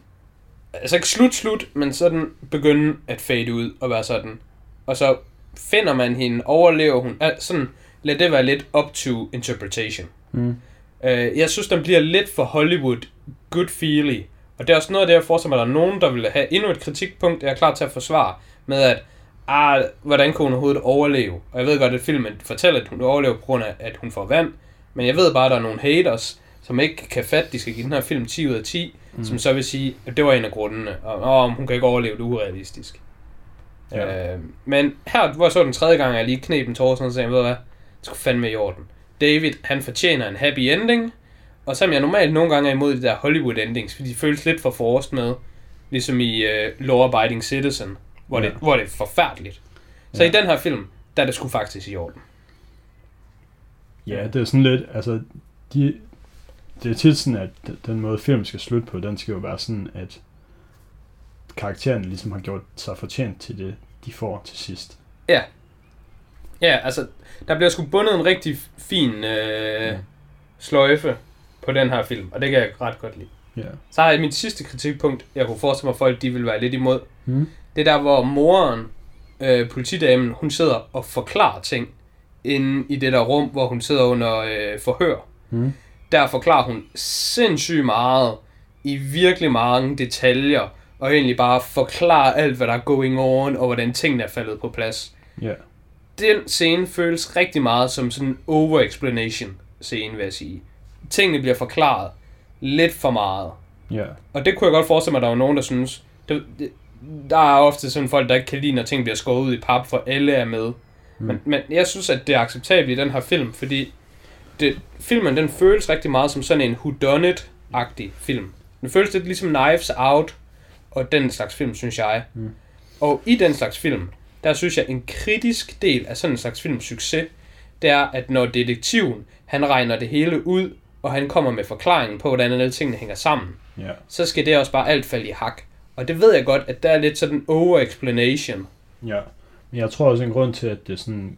Speaker 2: Altså ikke slut, slut, men sådan begynde at fade ud og være sådan. Og så finder man hende, overlever hun. Altså sådan, lad det være lidt up to interpretation.
Speaker 1: Mm.
Speaker 2: Øh, jeg synes, den bliver lidt for Hollywood good feely. Og det er også noget af det, jeg forestiller mig, at der er nogen, der vil have endnu et kritikpunkt, jeg er klar til at forsvare, med at, ah, hvordan kunne hun overhovedet overleve? Og jeg ved godt, at filmen fortæller, at hun overlever på grund af, at hun får vand, men jeg ved bare, at der er nogle haters, som ikke kan fatte, at de skal give den her film 10 ud af 10, mm. som så vil sige, at det var en af grundene, og åh, hun kan ikke overleve det urealistisk.
Speaker 1: Ja.
Speaker 2: Øh, men her, hvor jeg så den tredje gang, jeg lige knep en tår, sådan, så sagde jeg, ved du hvad, det skulle fandme i orden. David, han fortjener en happy ending, og som jeg normalt nogle gange er imod de der Hollywood endings, fordi de føles lidt for forrest med, ligesom i uh, Law Abiding Citizen, hvor, ja. Det, hvor det er forfærdeligt. Så
Speaker 1: Ja.
Speaker 2: i den her film, der er det sgu faktisk i orden.
Speaker 1: Ja, det er sådan lidt, altså, de, det er tit sådan, at den måde film skal slutte på, den skal jo være sådan, at karakteren ligesom har gjort sig fortjent til det, de får til sidst.
Speaker 2: Ja, altså, der bliver sgu bundet en rigtig fin øh,
Speaker 1: Ja.
Speaker 2: sløjfe på den her film, og det kan jeg ret godt lide.
Speaker 1: Ja.
Speaker 2: Så har jeg mit sidste kritikpunkt, jeg kunne forestille mig, at folk de vil være lidt imod.
Speaker 1: Mm.
Speaker 2: Det er der, hvor moren, øh, politidamen, hun sidder og forklarer ting inde i det der rum, hvor hun sidder under øh, forhør.
Speaker 1: Mm.
Speaker 2: Der forklarer hun sindssygt meget, i virkelig mange detaljer, og egentlig bare forklarer alt, hvad der er going on, og hvordan tingene er faldet på plads.
Speaker 1: Ja.
Speaker 2: Den scene føles rigtig meget som sådan en over-explanation scene, vil jeg sige. Tingene bliver forklaret lidt for meget.
Speaker 1: Ja.
Speaker 2: Og det kunne jeg godt forestille mig, at der var nogen, der synes... Det, det, der er ofte sådan folk, der ikke kan lide, når ting bliver skåret ud i pap, for alle er med. Mm. Men, men jeg synes, at det er acceptabelt i den her film, fordi det, filmen den føles rigtig meget som sådan en whodunit-agtig film. Den føles lidt ligesom Knives Out og den slags film, synes jeg.
Speaker 1: Mm.
Speaker 2: Og i den slags film, der synes jeg, en kritisk del af sådan en slags films succes, det er, at når detektiven, han regner det hele ud, og han kommer med forklaringen på, hvordan alle tingene hænger sammen,
Speaker 1: Ja.
Speaker 2: så skal det også bare alt falde i hak. Og det ved jeg godt, at der er lidt sådan over-explanation.
Speaker 1: Ja. Men jeg tror også, en grund til, at det sådan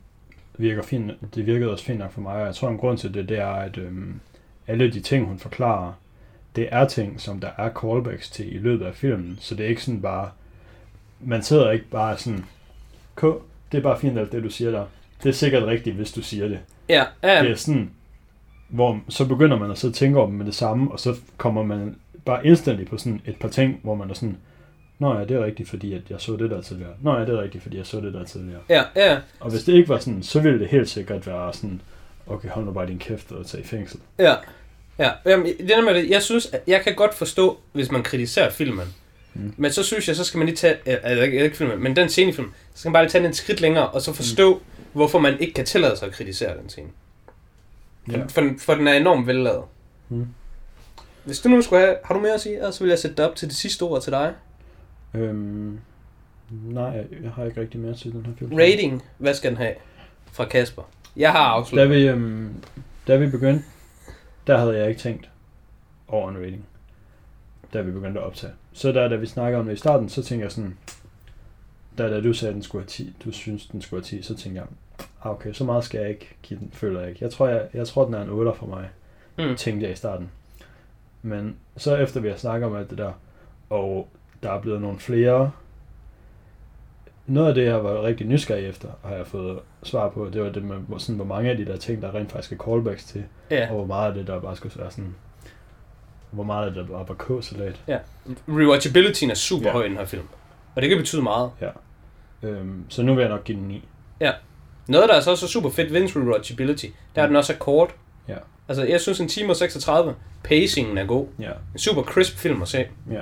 Speaker 1: virker fint, det virkede også fint nok for mig, og jeg tror, en grund til det, det er, at øhm, alle de ting, hun forklarer, det er ting, som der er callbacks til i løbet af filmen, så det er ikke sådan bare, man sidder ikke bare sådan, K, det er bare fint alt det, du siger der. Det er sikkert rigtigt, hvis du siger det.
Speaker 2: Ja, ja,
Speaker 1: Det er sådan, hvor så begynder man at sidde og tænke over dem med det samme, og så kommer man bare instantly på sådan et par ting, hvor man er sådan, Nå ja, det er rigtigt, fordi at jeg så det der tidligere. Nå ja, det er rigtigt, fordi jeg så det der tidligere.
Speaker 2: ja, ja.
Speaker 1: Og hvis det ikke var sådan, så ville det helt sikkert være sådan, okay, hold nu bare din kæft og tage i fængsel.
Speaker 2: Ja, ja. Jamen, det der med det, jeg synes, at jeg kan godt forstå, hvis man kritiserer filmen. Mm.
Speaker 1: Mm.
Speaker 2: Men så synes jeg, så skal man lige tage, eller ikke, ikke filmen, men den scene i filmen, så skal man bare lige tage den et skridt længere, og så forstå, mm. hvorfor man ikke kan tillade sig at kritisere den scene. For,
Speaker 1: Ja.
Speaker 2: for, den- for den er enormt vellavet.
Speaker 1: Mm.
Speaker 2: Hvis du nu skulle have, har du mere at sige, og så vil jeg sætte det op til det sidste ord til dig.
Speaker 1: Øhm, nej, jeg har ikke rigtig mere til den her film.
Speaker 2: Rating, hvad skal den have fra Kasper? Jeg har
Speaker 1: Da
Speaker 2: afsluttet.
Speaker 1: vi, øhm, da vi begyndte, der havde jeg ikke tænkt over en rating, da vi begyndte at optage. Så da, da vi snakkede om det i starten, så tænkte jeg sådan, da, da du sagde, at den skulle have 10, du synes, den skulle have 10, så tænkte jeg, ah, okay, så meget skal jeg ikke give den, føler jeg ikke. Jeg tror, jeg, jeg tror den er en 8 for mig,
Speaker 2: Mm.
Speaker 1: tænkte jeg i starten. Men så efter vi har snakket om alt det der, og der er blevet nogle flere noget af det, jeg var rigtig nysgerrig efter, har jeg fået svar på, det var det med, hvor, sådan, hvor mange af de der ting, der rent faktisk er callbacks til,
Speaker 2: Ja.
Speaker 1: og hvor meget af det, der bare skulle være sådan, hvor meget af det, der bare var k-salat.
Speaker 2: Rewatchabilityen er super
Speaker 1: Ja.
Speaker 2: høj i den her film. Og det kan betyde meget.
Speaker 1: Øhm, så nu vil jeg nok give den 9.
Speaker 2: Noget, der er så også super fedt ved rewatchability, der er den også er kort.
Speaker 1: Ja.
Speaker 2: Altså, jeg synes en time og 36, pacingen er god.
Speaker 1: Ja,
Speaker 2: En super crisp film at se.
Speaker 1: ja.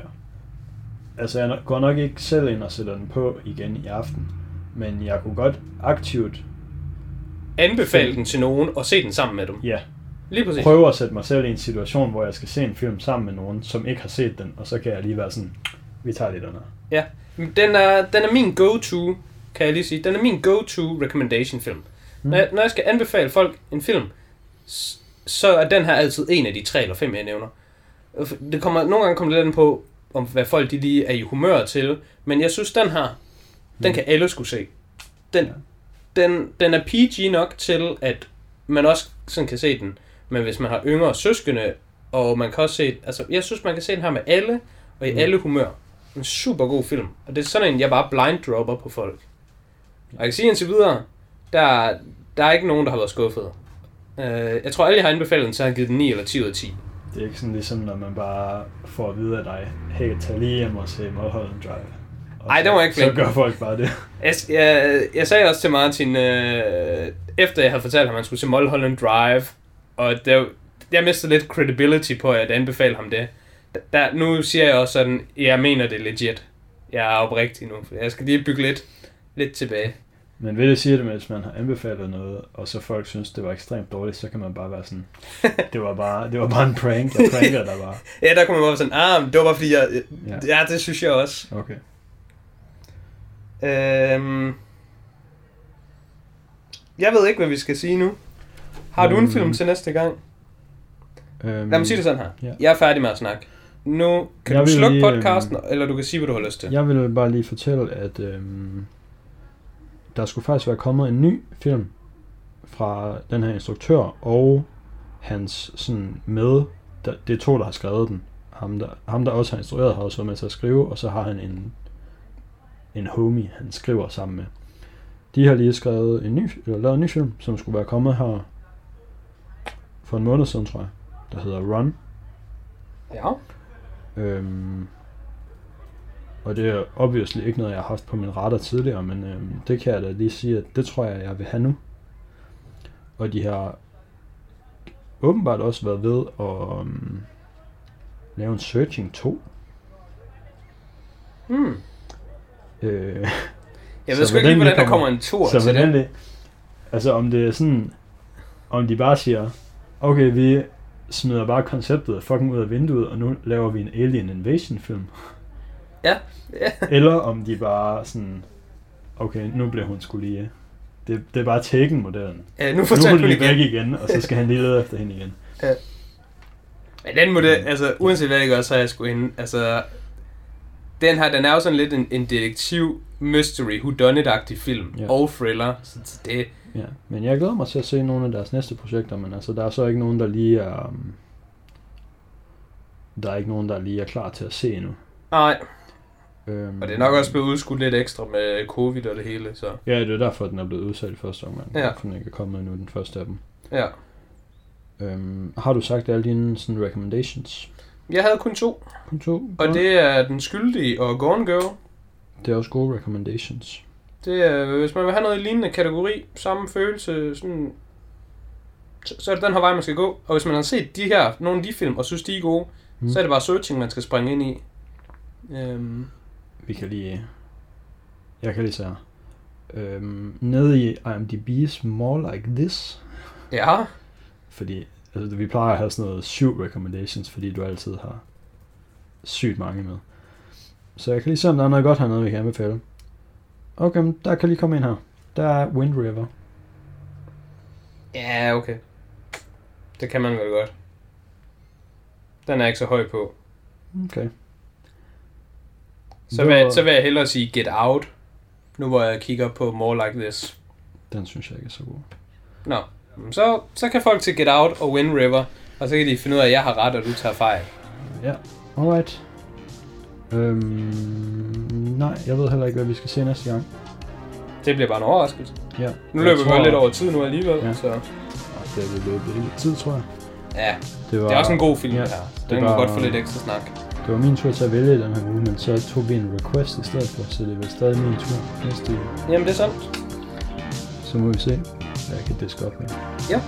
Speaker 1: Altså, jeg går nok ikke selv ind og sætter den på igen i aften, men jeg kunne godt aktivt,
Speaker 2: Anbefale den til nogen og se den sammen med dem.
Speaker 1: ja,
Speaker 2: Lige præcis.
Speaker 1: prøve at sætte mig selv i en situation, hvor jeg skal se en film sammen med nogen, som ikke har set den, og så kan jeg lige være sådan, vi tager lige den her.
Speaker 2: Den er, den er min go-to, kan jeg lige sige. Den er min go-to recommendation film.
Speaker 1: Mm.
Speaker 2: Når, jeg, når jeg skal anbefale folk en film, så er den her altid en af de tre eller fem, jeg nævner. Det kommer, nogle gange kommer det lidt an på, om hvad folk de lige er i humør til, men jeg synes, den her, den
Speaker 1: Mm.
Speaker 2: kan alle skulle se. Den,
Speaker 1: Ja.
Speaker 2: den, den er PG nok til, at man også sådan kan se den, men hvis man har yngre søskende, og man kan også se, altså jeg synes, man kan se den her med alle, og i
Speaker 1: Mm.
Speaker 2: alle humør. En super god film, og det er sådan en, jeg bare blind dropper på folk. Og jeg kan sige indtil videre, der, der er ikke nogen, der har været skuffet. Uh, jeg tror, alle, jeg har anbefalet den, så har jeg givet den 9 eller 10 ud af 10.
Speaker 1: Det er ikke sådan ligesom, når man bare får at vide af dig, hey, tag lige hjem og se Mulholland Drive. Og
Speaker 2: Ej,
Speaker 1: så-
Speaker 2: det var ikke
Speaker 1: Så
Speaker 2: flink.
Speaker 1: gør folk bare det.
Speaker 2: Jeg, jeg, jeg sagde også til Martin, øh, efter jeg havde fortalt ham, at han skulle se Mulholland Drive, og der, jeg mistede lidt credibility på at anbefale ham det. Der, nu siger jeg også sådan, jeg mener det legit. Jeg er oprigtig nu, for jeg skal lige bygge lidt, lidt tilbage.
Speaker 1: Men ved det siger det hvis man har anbefalet noget, og så folk synes, det var ekstremt dårligt, så kan man bare være sådan, det var bare, det var bare en prank, jeg pranker der var.
Speaker 2: Ja, der kunne man bare sådan, ah, det var bare fordi, jeg,
Speaker 1: Ja.
Speaker 2: ja. det synes jeg også.
Speaker 1: Okay.
Speaker 2: Øhm, jeg ved ikke, hvad vi skal sige nu. Har du en
Speaker 1: Øhm,
Speaker 2: film til næste gang?
Speaker 1: Øhm,
Speaker 2: Lad mig sige det sådan her.
Speaker 1: ja.
Speaker 2: Jeg er færdig med at snakke. Nu kan
Speaker 1: Jeg
Speaker 2: du slukke
Speaker 1: lige,
Speaker 2: podcasten, eller du kan sige, hvad du har lyst til.
Speaker 1: Jeg vil bare lige fortælle, at øhm, der skulle faktisk være kommet en ny film fra den her instruktør og hans sådan med, der, det er to, der har skrevet den. Ham der, ham, der også har instrueret, har også været med til at skrive, og så har han en, en homie, han skriver sammen med. De har lige skrevet en ny, eller lavet en ny film, som skulle være kommet her for en måned siden, tror jeg, der hedder Run.
Speaker 2: Ja.
Speaker 1: Øhm, og det er obviously ikke noget, jeg har haft på min radar tidligere, men øhm, det kan jeg da lige sige, at det tror jeg, jeg vil have nu. Og de har åbenbart også været ved at øhm, lave en Searching 2.
Speaker 2: Hmm.
Speaker 1: Øh,
Speaker 2: Jeg ved sgu ikke lige,
Speaker 1: hvordan
Speaker 2: der
Speaker 1: kommer-
Speaker 2: en tur
Speaker 1: så
Speaker 2: til det.
Speaker 1: det, altså om det er sådan, om de bare siger, okay, vi smider bare konceptet fucking ud af vinduet, og nu laver vi en Alien Invasion film.
Speaker 2: Ja. ja.
Speaker 1: Eller om de bare sådan, okay, nu bliver hun skulle lige... Det, det er bare Taken-modellen.
Speaker 2: ja, nu
Speaker 1: Nu er
Speaker 2: fortæller
Speaker 1: hun
Speaker 2: hun
Speaker 1: lige væk
Speaker 2: igen.
Speaker 1: igen, og så skal han lige lede efter hende igen.
Speaker 2: Men den model, altså uanset hvad det gør, så er jeg sgu inde. Altså, den her, den er jo sådan lidt en, en detektiv, mystery, whodunit-agtig film.
Speaker 1: Ja.
Speaker 2: Og thriller. Så så det,
Speaker 1: Ja, men jeg glæder mig til at se nogle af deres næste projekter, men altså, der er så ikke nogen, der lige er... Um, der er ikke nogen, der lige er klar til at se endnu.
Speaker 2: nej.
Speaker 1: Øhm,
Speaker 2: Og det er nok også blevet udskudt lidt ekstra med covid og det hele, så
Speaker 1: Ja, det er derfor, den er blevet udsat i første omgang.
Speaker 2: Ja.
Speaker 1: For den ikke er kommet endnu, den første af dem.
Speaker 2: ja.
Speaker 1: Øhm, har du sagt alle dine sådan, recommendations?
Speaker 2: Jeg havde kun to,
Speaker 1: Kun to?
Speaker 2: og det er Den Skyldige og Gone Girl.
Speaker 1: det er også gode recommendations.
Speaker 2: Det er, hvis man vil have noget i lignende kategori, samme følelse, sådan, så, så er det den her vej, man skal gå. Og hvis man har set de her, nogle af de film, og synes, de er gode,
Speaker 1: mm.
Speaker 2: så er det bare searching, man skal springe ind i. Øhm,
Speaker 1: Vi kan lige... Jeg kan lige se her. Øhm, nede i IMDb's More Like This,
Speaker 2: ja,
Speaker 1: fordi altså, vi plejer at have sådan noget syv recommendations, fordi du altid har sygt mange med. Så jeg kan lige se, om der er noget godt hernede, vi kan anbefale. Okay, men der kan lige komme ind her. Der er Wind River.
Speaker 2: ja, okay. Det kan man vel godt. Den er ikke så høj på.
Speaker 1: Okay.
Speaker 2: Så vil, jeg, så vil jeg hellere sige Get Out, nu hvor jeg kigger på More Like This.
Speaker 1: Den synes jeg ikke er så god.
Speaker 2: Nå, så, så kan folk til Get Out og Wind River, og så kan de finde ud af, at jeg har ret, og du tager fejl.
Speaker 1: Ja, alright. Øhm, nej, jeg ved heller ikke, hvad vi skal se næste gang.
Speaker 2: Det bliver bare en overraskelse.
Speaker 1: Ja.
Speaker 2: Nu løber vi jo lidt over tid nu alligevel,
Speaker 1: Ja.
Speaker 2: så
Speaker 1: Det er løbet lidt tid, tror jeg.
Speaker 2: ja,
Speaker 1: Det, var,
Speaker 2: det er også en god film,
Speaker 1: ja,
Speaker 2: ja, her.
Speaker 1: det
Speaker 2: Den kan
Speaker 1: var-
Speaker 2: godt få lidt ekstra snak.
Speaker 1: Det var min tur til at vælge den her uge, men så tog vi en request i stedet for, så det er vel stadig min tur næste uge.
Speaker 2: Jamen, det er sandt.
Speaker 1: Så må vi se, hvad jeg kan diske op med.
Speaker 2: Ja.